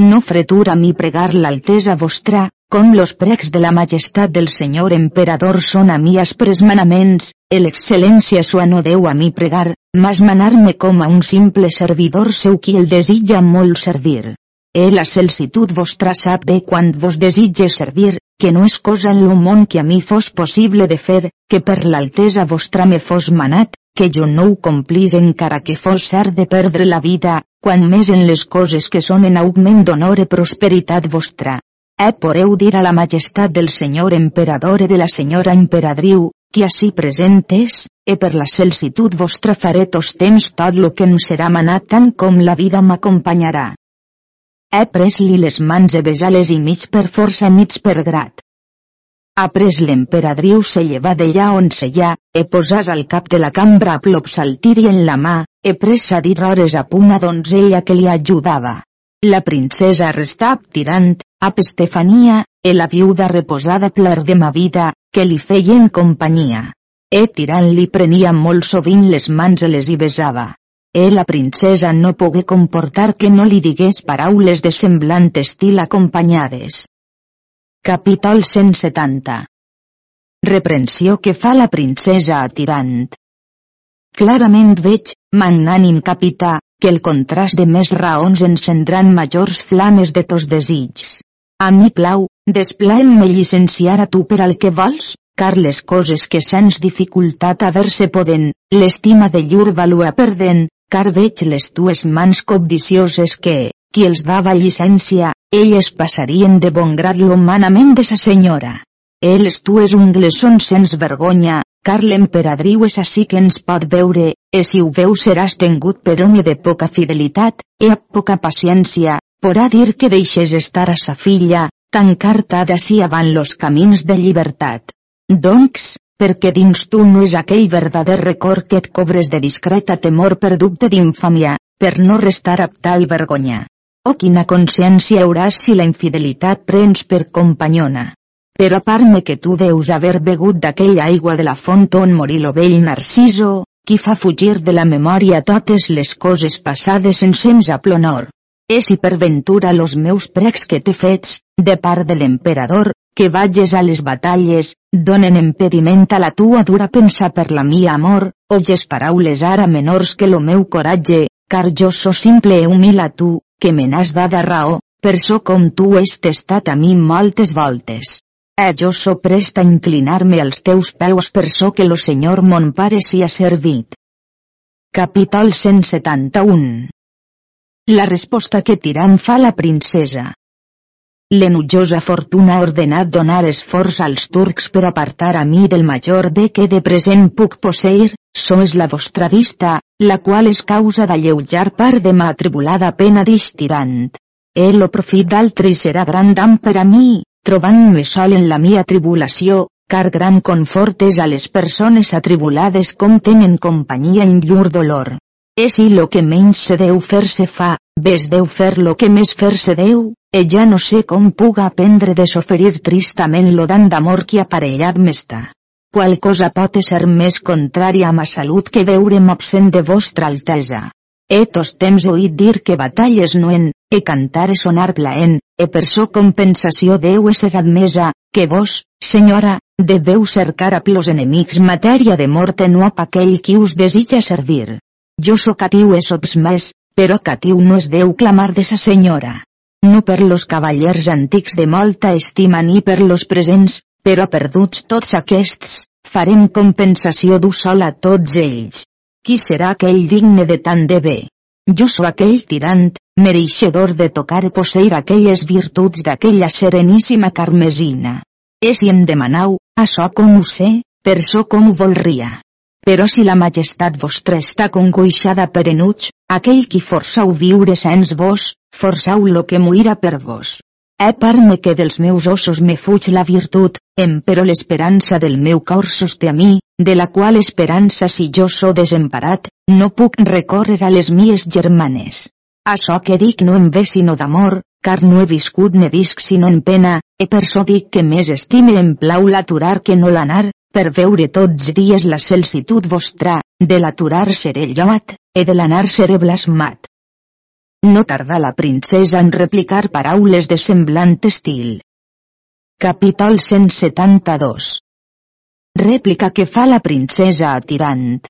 No fretura mi pregar l'altesa vostra, com los precs de la majestat del senyor emperador són a mi aspres manaments, el excel·lència sua no deu a mi pregar, mas manar-me com a un simple servidor seu qui el desitja molt servir. E la celsitud vostra sap bé quan vos desitge servir, que no és cosa en lo món que a mi fos possible de fer, que per l'altesa vostra me fos manat, que jo no ho complís encara que fos cert de perdre la vida, quan més en les coses que són en augment d'honor i prosperitat vostra. E poreu dir a la majestat del senyor emperador i de la senyora emperadriu, qui ací present és, e per la celsitud vostra faré tos temps tot lo que em serà manat tant com la vida m'acompanyarà. He pres-li les mans e besar-les i mig per força mig per grat. Après l'emperadriu se lleva d'allà on seia, e posàs al cap de la cambra a plop saltiri en la mà, e pres a dir hores a una donzella que li ajudava. La princesa restà tirant, a Estefania, e la viuda reposada pler de ma vida, que li feien companyia. E tirant li prenia molt sovint les mans i les hi besava. E la princesa no pogué comportar que no li digués paraules de semblant estil acompanyades. Capítol 170 Reprensió que fa la princesa a Tirant Clarament veig, magnànim capità, que el contrast de més raons encendran majors flames de tos desigs. A mi plau, desplaem-me llicenciar a tu per al que vols, car les coses que sens dificultat a ver-se poden, l'estima de llur valua perden, car veig les tues mans cobdicioses que, qui els dava llicència, elles passarien de bon grat l'humanament de sa senyora. Els tues ungles són sens vergonya, car l'emperadriu és així que ens pot veure, e si ho veu seràs tengut per home de poca fidelitat, e a poca paciència, porà dir que deixes estar a sa filla, tancar-te d'ací avant los camins de llibertat. Doncs, perquè dins tu no és aquell verdader record que et cobres de discreta temor per dubte d'infàmia, per no restar apta al vergonya. Oh quina consciència hauràs si la infidelitat prens per companyona. Però a part-me que tu deus haver begut d'aquella aigua de la font on morí lo vell Narciso, qui fa fugir de la memòria totes les coses passades en sems a plonor. És i per ventura los meus precs que t'he fets, de part de l'emperador, que vages a les batalles, donen impediment a la tua dura pensa per la mia amor, o ges paraules ara menors que lo meu coratge, car jo so simple e humil a tu, que me n'has dada raó, per so com tu has testat a mi moltes voltes. Eh jo so prest a inclinar-me als teus peus per so que lo senyor mon pare s'hi ha servit. Capítol 171 La resposta que Tirant fa la princesa. L'enutjosa fortuna ha ordenat donar esforç als turcs per apartar a mi del major bé que de present puc posseir, so és la vostra vista, la qual és causa d'alleujar part de ma atribulada pena d'istirant. El lo profit d'altri serà gran dam per a mi, trobant-me sol en la mia tribulació, car gran confort és a les persones atribulades com tenen companyia en llur dolor. És i lo que menys se deu fer se fa, ves deu fer lo que més fer se deu, e ja no sé com puga aprendre de soferir tristament lo dan d'amor que aparellat m'està. Qual cosa pot ser més contrària a ma salut que veure'm absent de vostra altesa? E tos temps oït dir que batalles no en, e cantar e sonar plaent, e per so compensació deu ser admesa, que vos, senyora, Deveu cercar a plos enemics matèria de mort en no a aquell qui us desitja servir. Jo sóc catiu es més, però catiu no es deu clamar de sa senyora. No per los cavallers antics de molta estima ni per los presents, però perduts tots aquests, farem compensació d'un sol a tots ells. Qui serà aquell digne de tant de bé? Jo sóc aquell tirant, mereixedor de tocar posseir aquelles virtuts d'aquella sereníssima carmesina. E si em demanau, això com ho sé, per so com ho volria. Però si la majestat vostra està congoixada per enuig, aquell qui forçau viure sens vos, forçau lo que moirà per vos. He parme que dels meus ossos me fuig la virtut, em però l'esperança del meu cor sosté a mi, de la qual esperança si jo so desemparat, no puc recórrer a les mies germanes. Açò que dic no em ve sinó d'amor, car no he viscut ne visc sinó en pena, e per so dic que més estime em plau l'aturar que no l'anar, per veure tots dies la celsitud vostra, de l'aturar seré lloat, e de l'anar seré blasmat. No tardà la princesa en replicar paraules de semblant estil. Capítol 172 Rèplica que fa la princesa a Tirant.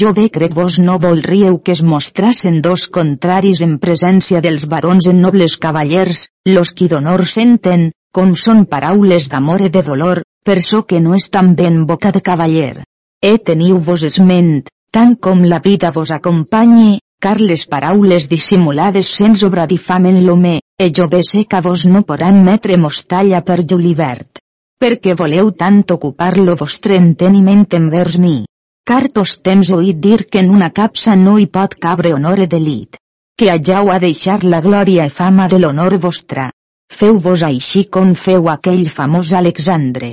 Jo bé crec vos no volríeu que es mostrassen dos contraris en presència dels barons en nobles cavallers, los qui d'honor senten, com són paraules d'amor i de dolor, per so que no és tan ben boca de cavaller. E teniu vos esment, tant com la vida vos acompanyi, car les paraules dissimulades sens obra difamen l'home, e jo bé sé que vos no poran metre mostalla per julivert. Perquè voleu tant ocupar lo vostre enteniment envers mi car tos temps oït dir que en una capsa no hi pot cabre honor e delit. Que hageu a deixar la glòria i fama de l'honor vostra. Feu-vos així com feu aquell famós Alexandre.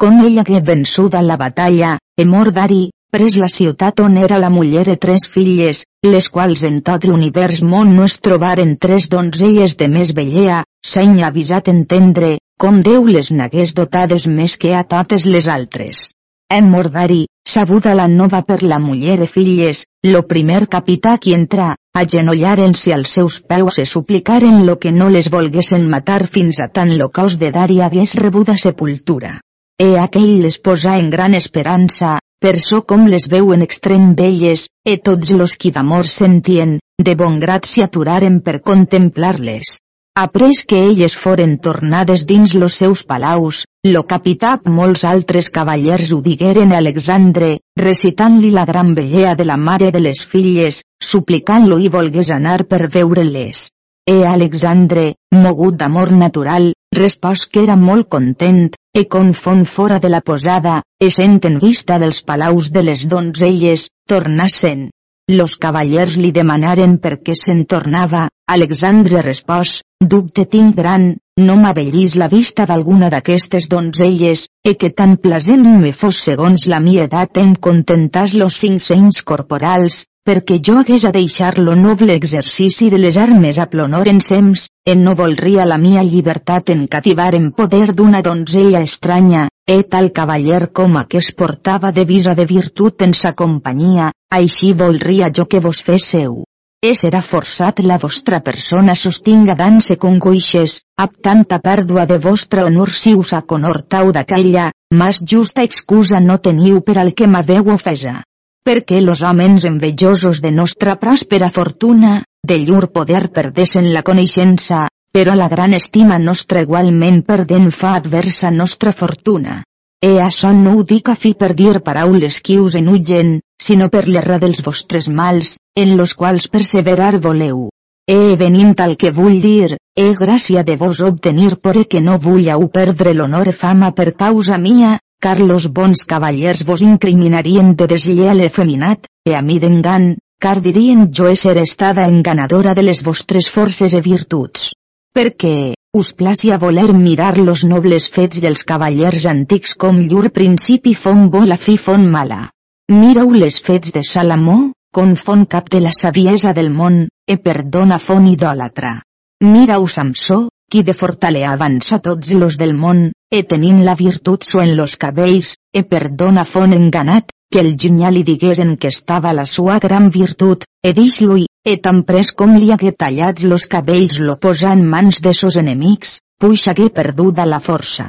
Com ell hagué vençuda la batalla, e mort d'Ari, pres la ciutat on era la muller e tres filles, les quals en tot l'univers món no es trobaren tres donzelles de més bellea, s'han avisat entendre, com Déu les n'hagués dotades més que a totes les altres. En Mordari, sabuda la nova per la muller e filles, lo primer capità qui entra, agenollaren-se als seus peus e suplicaren lo que no les volguesen matar fins a tant lo cos de Dari hagués rebuda sepultura. E aquell les posa en gran esperança, per so com les veuen extrem belles, e tots los qui d'amor sentien, de bon grat s'hi aturaren per contemplar-les. Après que elles foren tornades dins los seus palaus, lo capità molts altres cavallers ho digueren a Alexandre, recitant-li la gran bellea de la mare de les filles, suplicant-lo i volgués anar per veure-les. E Alexandre, mogut d'amor natural, respòs que era molt content, e con font fora de la posada, e sent en vista dels palaus de les donzelles, tornassen. Los cavallers li demanaren per què se'n tornava, Alexandre respòs, dubte tinc gran, no m'avellis la vista d'alguna d'aquestes donzelles, e que tan plasent me fos segons la mi edat en contentar los cinc senys corporals, perquè jo hagués a deixar lo noble exercici de les armes a plonor ensems, en no volria la mia llibertat en cativar en poder d'una donzella estranya, e tal cavaller com a que es portava de visa de virtut en sa companyia, així volria jo que vos fésseu. E serà forçat la vostra persona sostinga danse congoixes, ab tanta pèrdua de vostre honor si us aconortau d'aquella, mas justa excusa no teniu per al que m'haveu ofesa perquè los homes envejosos de nostra pròspera fortuna, de llur poder perdesen la coneixença, però la gran estima nostra igualment perdent fa adversa nostra fortuna. E això no ho dic a fi per dir paraules qui us enutgen, sinó per l'erra dels vostres mals, en los quals perseverar voleu. E venint al que vull dir, e gràcia de vos obtenir por que no vulleu perdre l'honor e fama per causa mia, car los bons cavallers vos incriminarien de deslleal efeminat, e a mi d'engan, car dirien jo ser estada enganadora de les vostres forces e virtuts. Perquè, us placia voler mirar los nobles fets dels cavallers antics com llur principi fon bo la fi fon mala. Mireu les fets de Salamó, con fon cap de la saviesa del món, e perdona fon idòlatra. Mireu Samsó, qui de fortale avança tots los del món, e tenint la virtut so en los cabells, e perdona fon enganat, que el ginyà li diguesen que estava la sua gran virtut, e dix-lo-hi, e tan pres com li hagué tallats los cabells lo posa en mans de sos enemics, puix hagué perduda la força.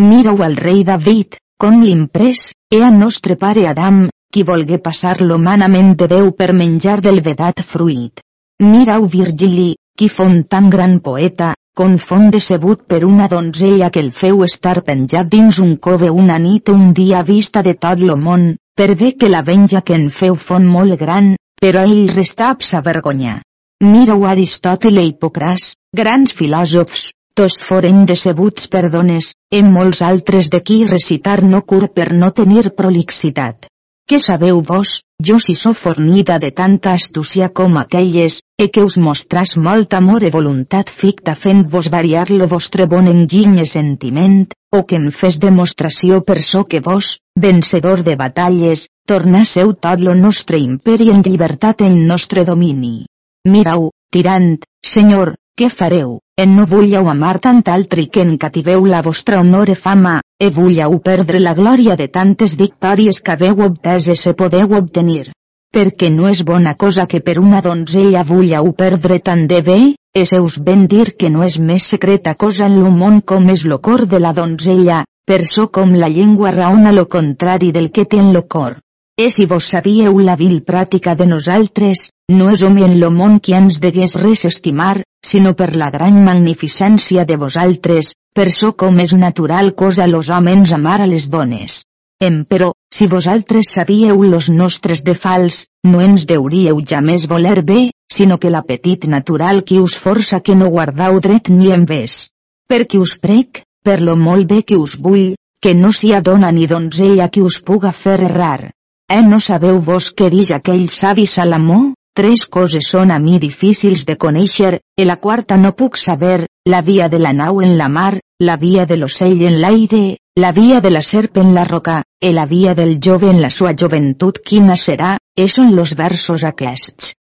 Mireu al rei David, com l'imprès, e a nostre pare Adam, qui volgué passar l'humanament de Déu per menjar del vedat fruit. Mireu Virgili, qui fon tan gran poeta, confon decebut per una donzella que el feu estar penjat dins un cove una nit un dia vista de tot lo món, per bé que la venja que en feu fon molt gran, però ell absa vergonya. Mireu Aristòtil i Hipocràs, grans filòsofs, tots foren decebuts per dones, en molts altres de qui recitar no cur per no tenir prolixitat. Què sabeu vos, jo si so fornida de tanta astúcia com aquelles, e que us mostras molt amor e voluntat ficta fent-vos variar lo vostre bon enginy e sentiment, o que en fes demostració per so que vos, vencedor de batalles, tornasseu tot lo nostre imperi en llibertat en nostre domini. Mirau, tirant, senyor, què fareu? En no vulleu amar tant altri que en cativeu la vostra honor e fama, e vulleu perdre la glòria de tantes victòries que haveu obtès e se podeu obtenir. Perquè no és bona cosa que per una donzella vulleu perdre tant de bé, e se us ben dir que no és més secreta cosa en lo món com és lo cor de la donzella, per so com la llengua raona lo contrari del que té en lo cor. E si vos sabíeu la vil pràctica de nosaltres, no és home en lo món qui ens degués res estimar, sinó per la gran magnificència de vosaltres, per so com és natural cosa los homes amar a les dones. Emperò, si vosaltres sabíeu los nostres de fals, no ens deuríeu jamés voler bé, sinó que l'apetit natural qui us força que no guardau dret ni en ves. Per qui us prec, per lo molt bé que us vull, que no sia dona ni donzella qui us puga fer errar. Eh no sabeu vos què dix aquell savi Salamó? Tres coses són a mi difícils de conèixer, e la quarta no puc saber, la via de la nau en la mar, la via de l'ocell en l'aire, la via de la serp en la roca, e la via del jove en la sua joventut quina serà, e són los versos aquests.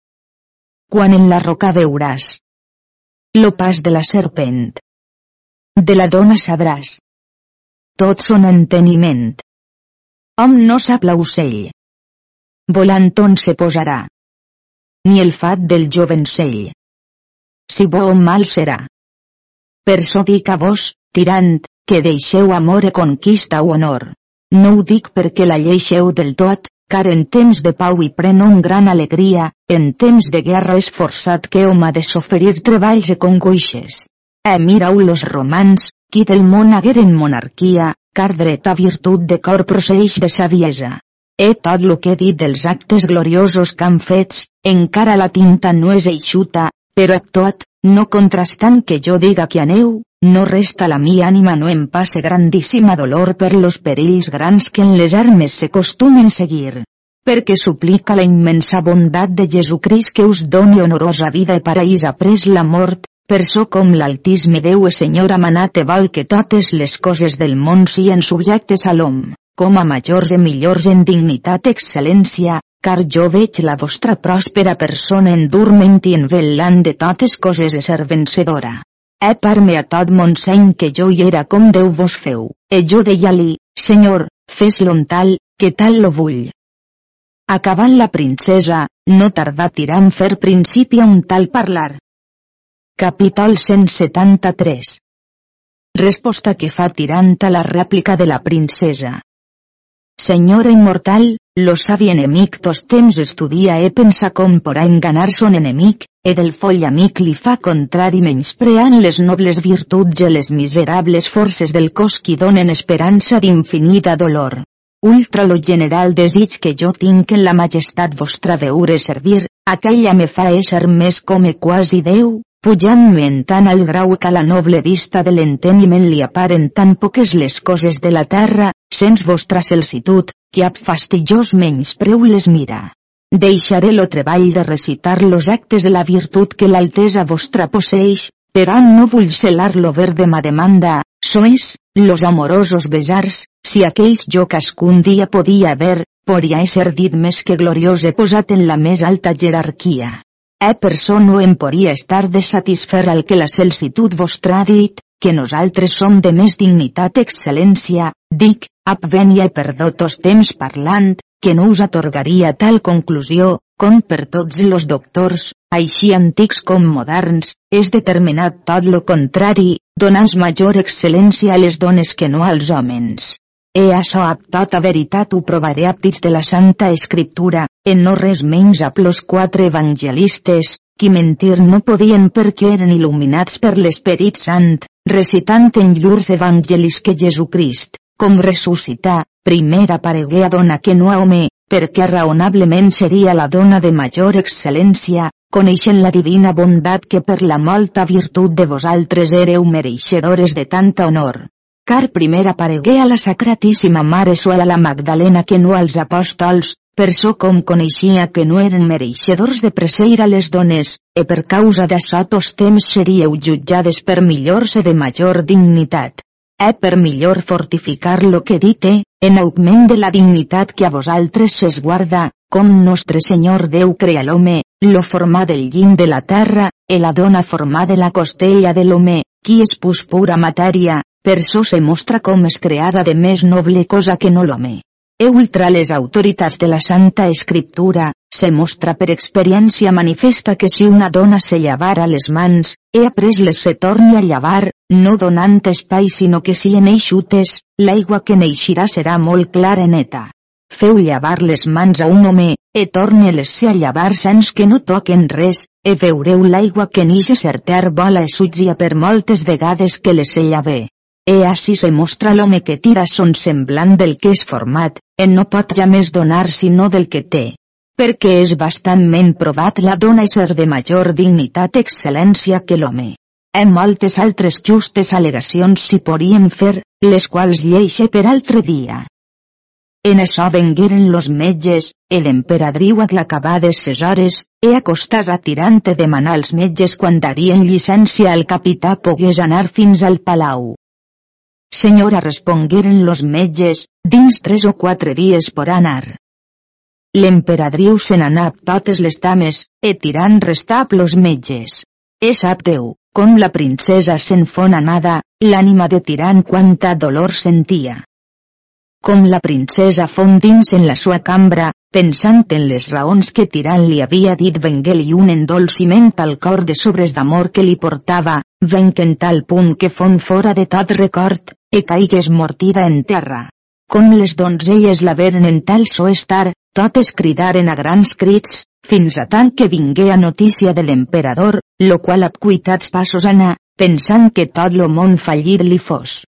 Quan en la roca veuràs lo pas de la serpent, de la dona sabràs. Tot son enteniment. Hom no sap l'ocell. Volant on se posarà. Ni el fat del jovencell. Si bo o mal serà. Per so dic a vos, tirant, que deixeu amor e conquista o honor. No ho dic perquè la lleixeu del tot, car en temps de pau hi pren un gran alegria, en temps de guerra és forçat que hom ha de soferir treballs e congoixes. E mirau los romans, qui del món hagueren monarquia, car dreta virtut de cor proceix de saviesa. E tot lo que he dit dels actes gloriosos que han fets, encara la tinta no és eixuta, però tot, no contrastant que jo diga que aneu, no resta la mi ànima no em passe grandíssima dolor per los perills grans que en les armes se costumen seguir. Perquè suplica la immensa bondat de Jesucrist que us doni honorosa vida e paraís pres la mort, per so com l'altisme Déu e Senyor ha manat e vol que totes les coses del món sien subjectes a l'hom, com a majors e millors en dignitat excel·lència, car jo veig la vostra pròspera persona endurment i envelant de totes coses e ser vencedora. E parme a tot mon seny que jo hi era com Déu vos feu, e jo deia-li, Senyor, fes-lo tal, que tal lo vull. Acabant la princesa, no tardà tirant fer principi a un tal parlar, Capítol 173 Resposta que fa tirant a la rèplica de la princesa. Senyora immortal, lo savi enemic tos temps estudia e pensa com porà enganar son enemic, e del foll amic li fa contrari menyspreant les nobles virtuts i les miserables forces del cos qui donen esperança d'infinita dolor. Ultra lo general desig que jo tinc en la majestat vostra veure servir, aquella me fa ésser més com e quasi Déu, pujant-me en tant al grau que la noble vista de l'enteniment li aparen tan poques les coses de la terra, sens vostra celsitud, que ab fastidiós menyspreu les mira. Deixaré lo treball de recitar los actes de la virtut que l'altesa vostra posseix, però no vull celar-lo ver de ma demanda, sois, los amorosos besars, si aquells jo cascun dia podia haver, podria ser dit més que gloriós he posat en la més alta jerarquia. E per so no em podria estar de satisfer al que la celsitud vostra ha dit, que nosaltres som de més dignitat excel·lència, dic, abvenia i per dotos temps parlant, que no us atorgaria tal conclusió, com per tots los doctors, així antics com moderns, és determinat tot lo contrari, donants major excel·lència a les dones que no als homes. E això ab tota veritat ho provaré aptits de la Santa Escriptura, en no res menys a los quatre evangelistes, qui mentir no podien perquè eren il·luminats per l'Esperit Sant, recitant en llurs evangelis que Jesucrist, com ressuscitar, primer aparegué a dona que no a home, perquè raonablement seria la dona de major excel·lència, coneixent la divina bondat que per la molta virtut de vosaltres éreu mereixedores de tanta honor. Car primer aparegué a la Sacratíssima Mare Suela la Magdalena que no als apòstols, per so com coneixia que no eren mereixedors de preseir a les dones, e per causa d'això tos temps seríeu jutjades per millor-se de major dignitat. E per millor fortificar lo que dite, en augment de la dignitat que a vosaltres s'es guarda, com nostre Senyor Déu crea l'home, lo formà del llim de la terra, e la dona formà de la costella de l'home, qui es pus pura matèria, per so se mostra com es creada de més noble cosa que no l'home e ultra les autoritats de la Santa Escriptura, se mostra per experiència manifesta que si una dona se llavara les mans, he après les se torni a llevar, no donant espai sinó que si en eixutes, l'aigua que neixirà serà molt clara neta. Feu llevar les mans a un home, e torne-les se a llevar sens que no toquen res, e veureu l'aigua que nixe certer vola e sutgia per moltes vegades que les se llave. E així se mostra l'home que tira son semblant del que és format, en no pot ja més donar sinó del que té. Perquè és bastantment provat la dona ser de major dignitat excel·lència que l'home. En moltes altres justes al·legacions s'hi podien fer, les quals lleixe per altre dia. En això vengueren los metges, e l'emperadriu acabades ses hores, e acostàs a tirante demanar als metges quan darien llicència al capità pogués anar fins al palau. Senyora respongueren los metges, dins tres o quatre dies por anar. L'emperadriu se n'anà totes les dames, e tirant restap los metges. E sap Déu, com la princesa se'n fon anada, l'ànima de tirant quanta dolor sentia. Com la princesa fon dins en la sua cambra, pensant en les raons que Tirant li havia dit vengué-li un endolciment al cor de sobres d'amor que li portava, venc en tal punt que fon fora de tot record, e caigues mortida en terra. Com les donzelles la veren en tal so estar, totes cridaren a grans crits, fins a tant que vingué a notícia de l'emperador, lo qual ab cuitats passos anà, pensant que tot lo món fallit li fos.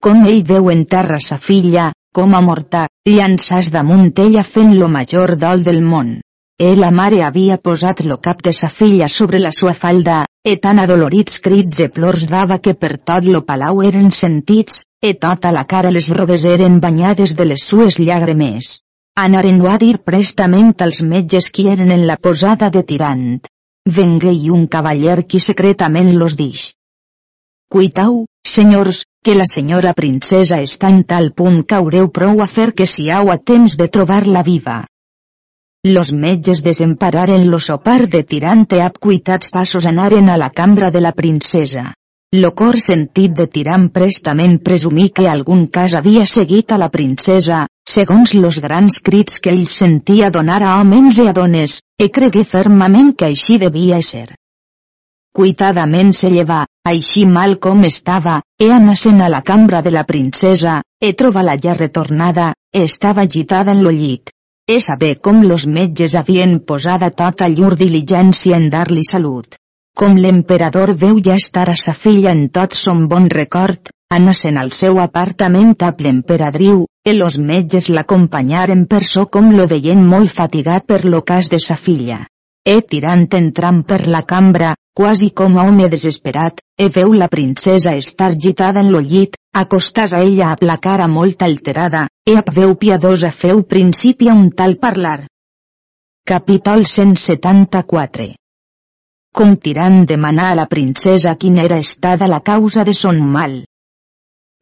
Com ell veu en terra sa filla, com a morta, llançàs damunt ella fent lo major dol del món. E la mare havia posat lo cap de sa filla sobre la sua falda, e tan adolorits crits e plors dava que per tot lo palau eren sentits, e tota la cara les robes eren banyades de les sues llàgrimes. Anaren a dir prestament als metges qui eren en la posada de tirant. Vengué un cavaller qui secretament los dix. Cuitau, senyors, que la senyora princesa està en tal punt que haureu prou a fer que siau a temps de trobar-la viva. Los metges desempararen lo sopar de tirante ab cuitats passos anaren a la cambra de la princesa. Lo cor sentit de tirant prestament presumí que algun cas havia seguit a la princesa, segons los grans crits que ell sentia donar a homes i a dones, e cregué fermament que així devia ser. Cuitadament se llevà, així mal com estava, e anasen a la cambra de la princesa, e troba-la ja retornada, estava agitada en lo llit és saber com los metges havien posada tota llur diligència en dar-li salut. Com l'emperador veu ja estar a sa filla en tot son bon record, anasen al seu apartament a l'emperadriu, e los metges l'acompanyaren per so com lo veien molt fatigat per lo cas de sa filla. E tirant entrant per la cambra, quasi com a home desesperat, e veu la princesa estar gitada en lo llit, acostàs a ella a la cara molt alterada, e a veu piadosa feu principi a un tal parlar. Capítol 174 Com tirant demanar a la princesa quina era estada la causa de son mal.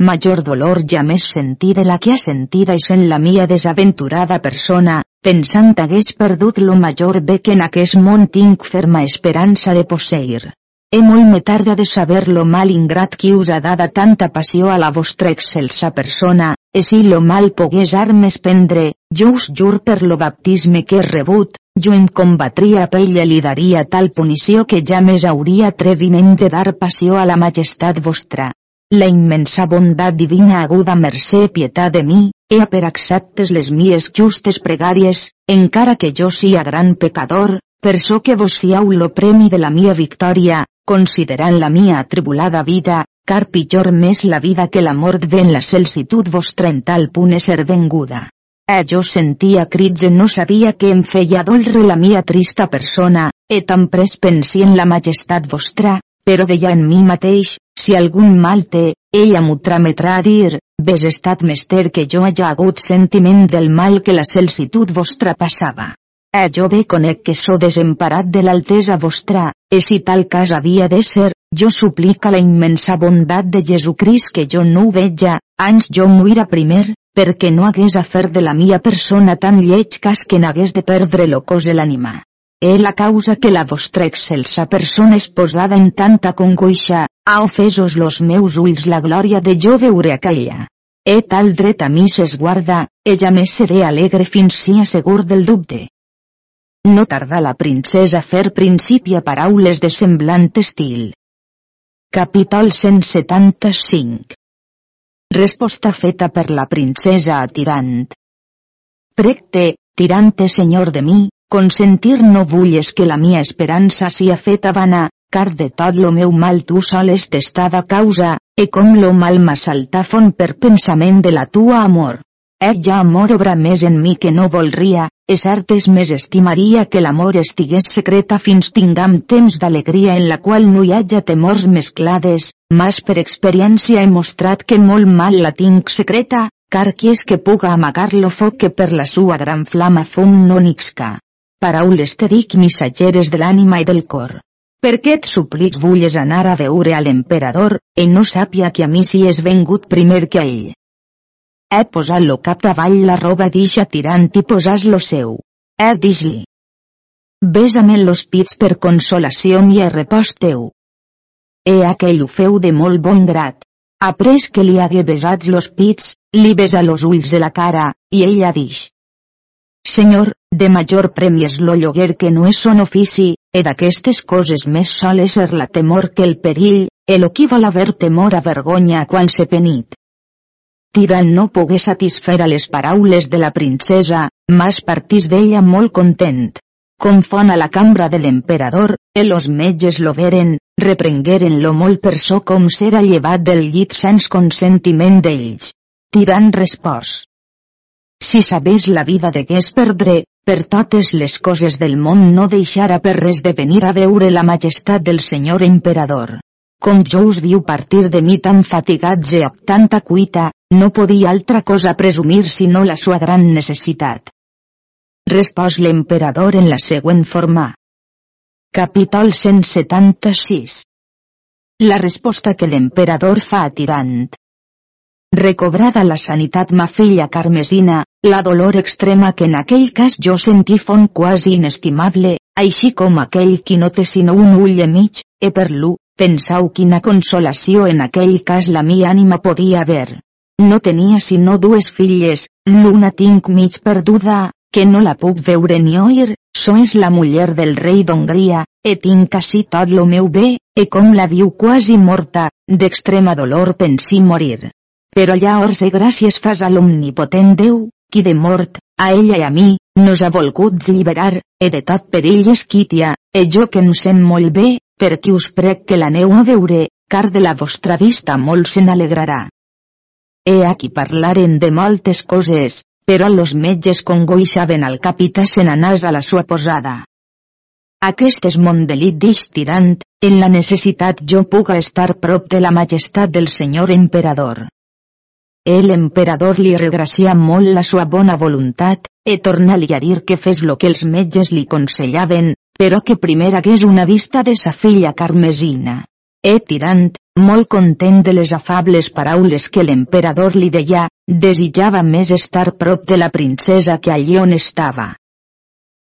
Major dolor ja més sentir de la que ha sentida i sent la mia desaventurada persona, pensant hagués perdut lo major bé que en aquest món tinc ferma esperança de posseir. He molt me tarda de saber lo mal ingrat qui us ha dada tanta passió a la vostra excelsa persona, e si lo mal pogués armes prendre, jo us jur per lo baptisme que he rebut, jo em combatria pell i li daria tal punició que ja més hauria atreviment de dar passió a la majestat vostra. La immensa bondat divina aguda mercè pietat de mi, ea per acceptes les mies justes pregàries, encara que jo sia gran pecador, per so que vos siau lo premi de la mia victòria, considerant la mia atribulada vida, car pitjor més la vida que la mort ven la celsitud vostra en tal punt ser venguda. Eh jo sentia crits e no sabia que em feia dolre la mia trista persona, e tan pres pensi en la majestat vostra, però deia en mi mateix, si algun mal té, ella m'ho trametrà a dir, ves estat mester que jo hagi hagut sentiment del mal que la celsitud vostra passava. Eh jo bé conec que so desemparat de l'altesa vostra, e si tal cas havia de ser, jo suplica la immensa bondat de Jesucrist que jo no ho veja, ans jo muira primer, perquè no hagués a fer de la mia persona tan lleig cas que n'hagués de perdre lo cos de l'ànima. E la causa que la vostra excelsa persona és posada en tanta congoixa, ha ofesos los meus ulls la glòria de jo veure aquella. E tal dret a mi s'esguarda, e ja més seré alegre fins sia segur del dubte. No tarda la princesa a fer principi a paraules de semblant estil. Capítol 175 Resposta feta per la princesa a Tirant. Precte, Tirante senyor de mi, consentir no vulles que la mia esperança sia feta vana, car de tot lo meu mal tu sols t'estada causa, e com lo mal m'assalta font per pensament de la tua amor. Ell ja amor obra més en mi que no volria, és cert és més estimaria que l'amor estigués secreta fins tingam temps d'alegria en la qual no hi haja temors mesclades, mas per experiència he mostrat que molt mal la tinc secreta, car qui és que puga amagar lo foc que per la sua gran flama fum no nixca. Paraules te dic missatgeres de l'ànima i del cor. Per què et suplics vulles anar a veure a l'emperador, e no sàpia que a mi si és vengut primer que a ell? He posat lo cap davall la roba d'ixa tirant i posàs lo seu. He dis-li. Besa-me los pits per consolació i repòs teu. He aquell ho feu de molt bon grat. Après que li hagué besats los pits, li besa los ulls de la cara, i ella dix. Senyor, de major premi és lo lloguer que no és son ofici, e d'aquestes coses més soles ser la temor que el perill, el vol haver temor a vergonya quan se penit. Tirant no pogué satisfer a les paraules de la princesa, mas partís d'ella molt content. Confon a la cambra de l'emperador, e los metges lo veren, reprengueren-lo molt per so com s'era llevat del llit sens consentiment d'ells. Tirant respòs. Si sabés la vida degués perdre, per totes les coses del món no deixara per res de venir a veure la majestat del senyor emperador. Com jo us viu partir de mi tan fatigats e amb tanta cuita, no podia altra cosa presumir sinó la sua gran necessitat. Respòs l'emperador en la següent forma. Capítol 176 La resposta que l'emperador fa a Tirant. Recobrada la sanitat ma filla Carmesina, la dolor extrema que en aquell cas jo sentí font quasi inestimable, així com aquell qui no té sinó un ull i mig, e per l'u, Pensau quina consolació en aquell cas la mi ànima podia haver. No tenia sinó dues filles, l'una tinc mig perduda, que no la puc veure ni oir, so és la muller del rei d'Hongria, e tinc quasi tot lo meu bé, e com la viu quasi morta, d'extrema dolor pensi morir. Però llavors e gràcies fas a l'omnipotent Déu, qui de mort, a ella i a mi, nos ha volgut lliberar, e de tot perill esquitia, e jo que em sent molt bé, per qui us prec que l'aneu a veure, car de la vostra vista molt se n'alegrarà. He aquí parlaren de moltes coses, però los metges congoixaven al capità se n'anàs a la sua posada. Aquest és mon delit d'ix tirant, en la necessitat jo puga estar prop de la majestat del senyor emperador. El emperador li regracia molt la sua bona voluntat, e torna-li a dir que fes lo que els metges li consellaven, però que primer hagués una vista de sa filla Carmesina. E tirant, molt content de les afables paraules que l'emperador li deia, desitjava més estar prop de la princesa que allí on estava.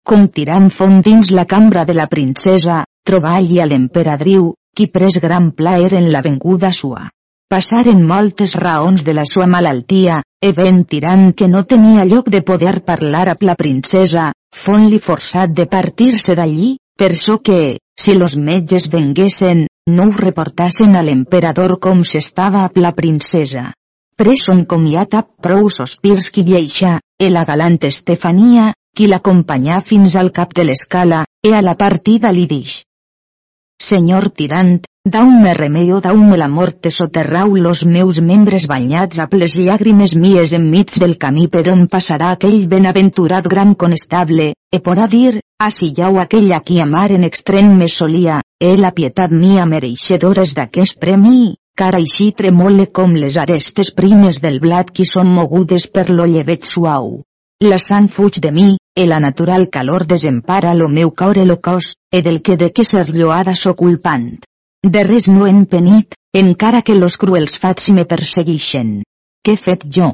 Com tirant font dins la cambra de la princesa, trobà allí a l'emperadriu, qui pres gran plaer en la venguda sua. Passaren moltes raons de la sua malaltia, e ben tirant que no tenia lloc de poder parlar amb la princesa, fon-li forçat de partir-se d'allí, per so que, si los metges venguessin, no ho reportassen a l'emperador com s'estava amb la princesa. Preson comiat amb prou sospirs qui lleixa, e la galant Estefania, qui l'acompanyà fins al cap de l'escala, e a la partida li dix. Senyor tirant, dau-me remei dau-me la mort te soterrau los meus membres banyats amb les llàgrimes mies enmig del camí per on passarà aquell benaventurat gran conestable, e porà dir, jau aquell a qui amar en extrem me solia, e la pietat mia mereixedores d'aquest premi, car així tremole com les arestes primes del blat qui són mogudes per lo llevet suau. La sang fuig de mi, e la natural calor desempara lo meu cor e lo cos, e del que de que ser lloada so culpant. De res no en penit, encara que los cruels fats me perseguixen. Què fet jo?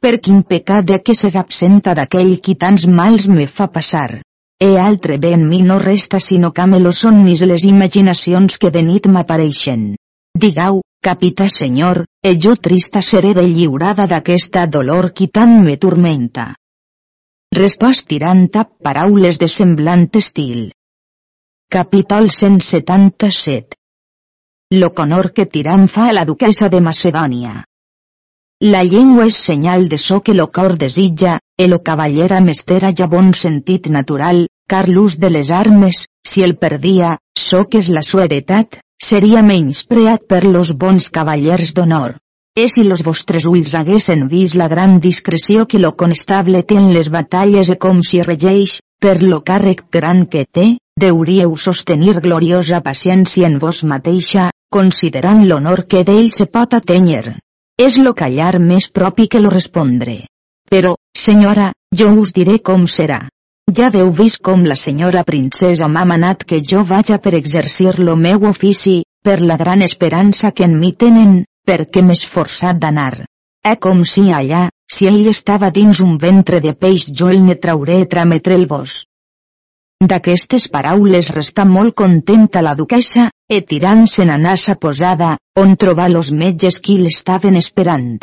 Per quin pecat de que ser absenta d'aquell qui tants mals me fa passar? E altre bé en mi no resta sinó que me lo són mis les imaginacions que de nit m'apareixen. Digau, capità senyor, e jo trista seré de lliurada d'aquesta dolor qui tant me turmenta. Respost tirant a paraules de semblant estil. Capítol 177 Lo conor que Tirant fa a la duquesa de Macedònia. La llengua és senyal de so que lo cor desitja, e lo cavallera mestera ja bon sentit natural, car l'ús de les armes, si el perdia, so que és la sua heretat, seria menyspreat per los bons cavallers d'honor. És si los vostres ulls haguessin vist la gran discreció que lo constable té en les batalles e com si regeix, per lo càrrec gran que té, deuríeu sostenir gloriosa paciència en vos mateixa, considerant l'honor que d'ell se pot atenyer. És lo callar més propi que lo respondre. Però, senyora, jo us diré com serà. Ja veu vist com la senyora princesa m'ha manat que jo vaja per exercir lo meu ofici, per la gran esperança que en mi tenen, perquè m'he esforçat d'anar. E com si allà, si ell estava dins un ventre de peix jo el ne trauré e trametre el vos. D'aquestes paraules restà molt contenta la duquesa, e tirant-se'n a nassa posada, on trobar los metges qui l'estaven esperant.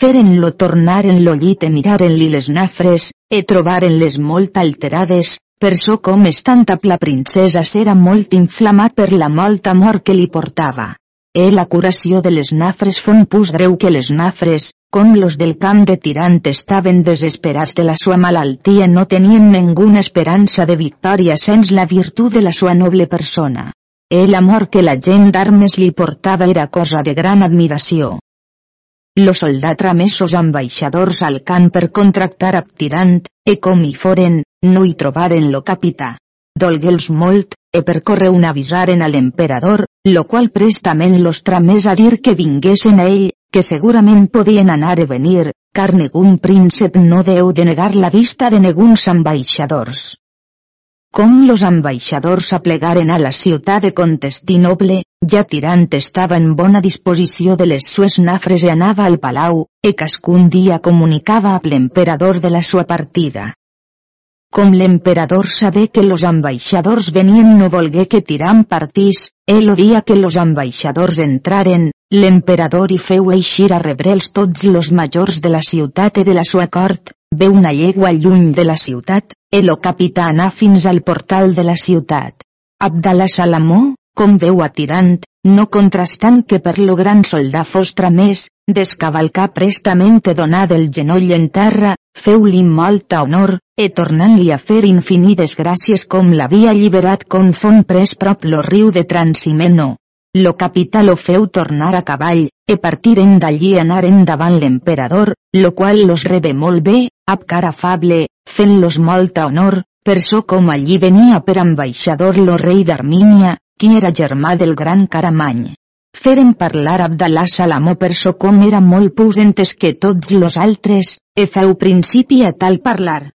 Feren-lo tornar en lo llit e miraren-li les nafres, e trobaren-les molt alterades, per so com estant la princesa s'era molt inflamat per la molta mort que li portava. E la curació de les nafres fon pus greu que les nafres, com los del camp de Tirant estaven desesperats de la sua malaltia no tenien ninguna esperança de victòria sens la virtut de la sua noble persona. E l'amor que la gent d'armes li portava era cosa de gran admiració. Los soldats tramesos ambaixadors al camp per contractar a Tirant, e com hi foren, no hi trobaren lo capità. Dolgue'ls molt, e per un avisaren a l'emperador, lo qual prestament los tramés a dir que vinguessin a ell, que segurament podien anar e venir, car negun príncep no deu de negar la vista de neguns ambaixadors. Com los ambaixadors aplegaren a la ciutat de Contestinoble, ja tirant estava en bona disposició de les sues nafres i anava al palau, e cascun dia comunicava a l'emperador de la sua partida. Com l'emperador sabé que los ambaixadors venien no volgué que Tiram partís, el dia que los ambaixadors entraren, l'emperador hi feu eixir a rebre'ls tots los majors de la ciutat i de la sua cort, ve una llegua lluny de la ciutat, el capità anà fins al portal de la ciutat. Abdalà Salamó, com veu atirant, no contrastant que per lo gran soldà fos tramès, descavalcar prestament e donar del genoll en terra, feu-li molta honor, e tornant-li a fer infinides gràcies com l'havia alliberat com fon pres prop lo riu de Transimeno. Lo capità lo feu tornar a cavall, e partiren d'allí anaren davant l'emperador, lo qual los rebe molt bé, ab cara afable, fent-los molta honor, per so com allí venia per ambaixador lo rei d'Armínia, qui era germà del gran Caramany. Feren parlar Abdalà Salamó per so com era molt pusentes que tots los altres, e feu principi a tal parlar.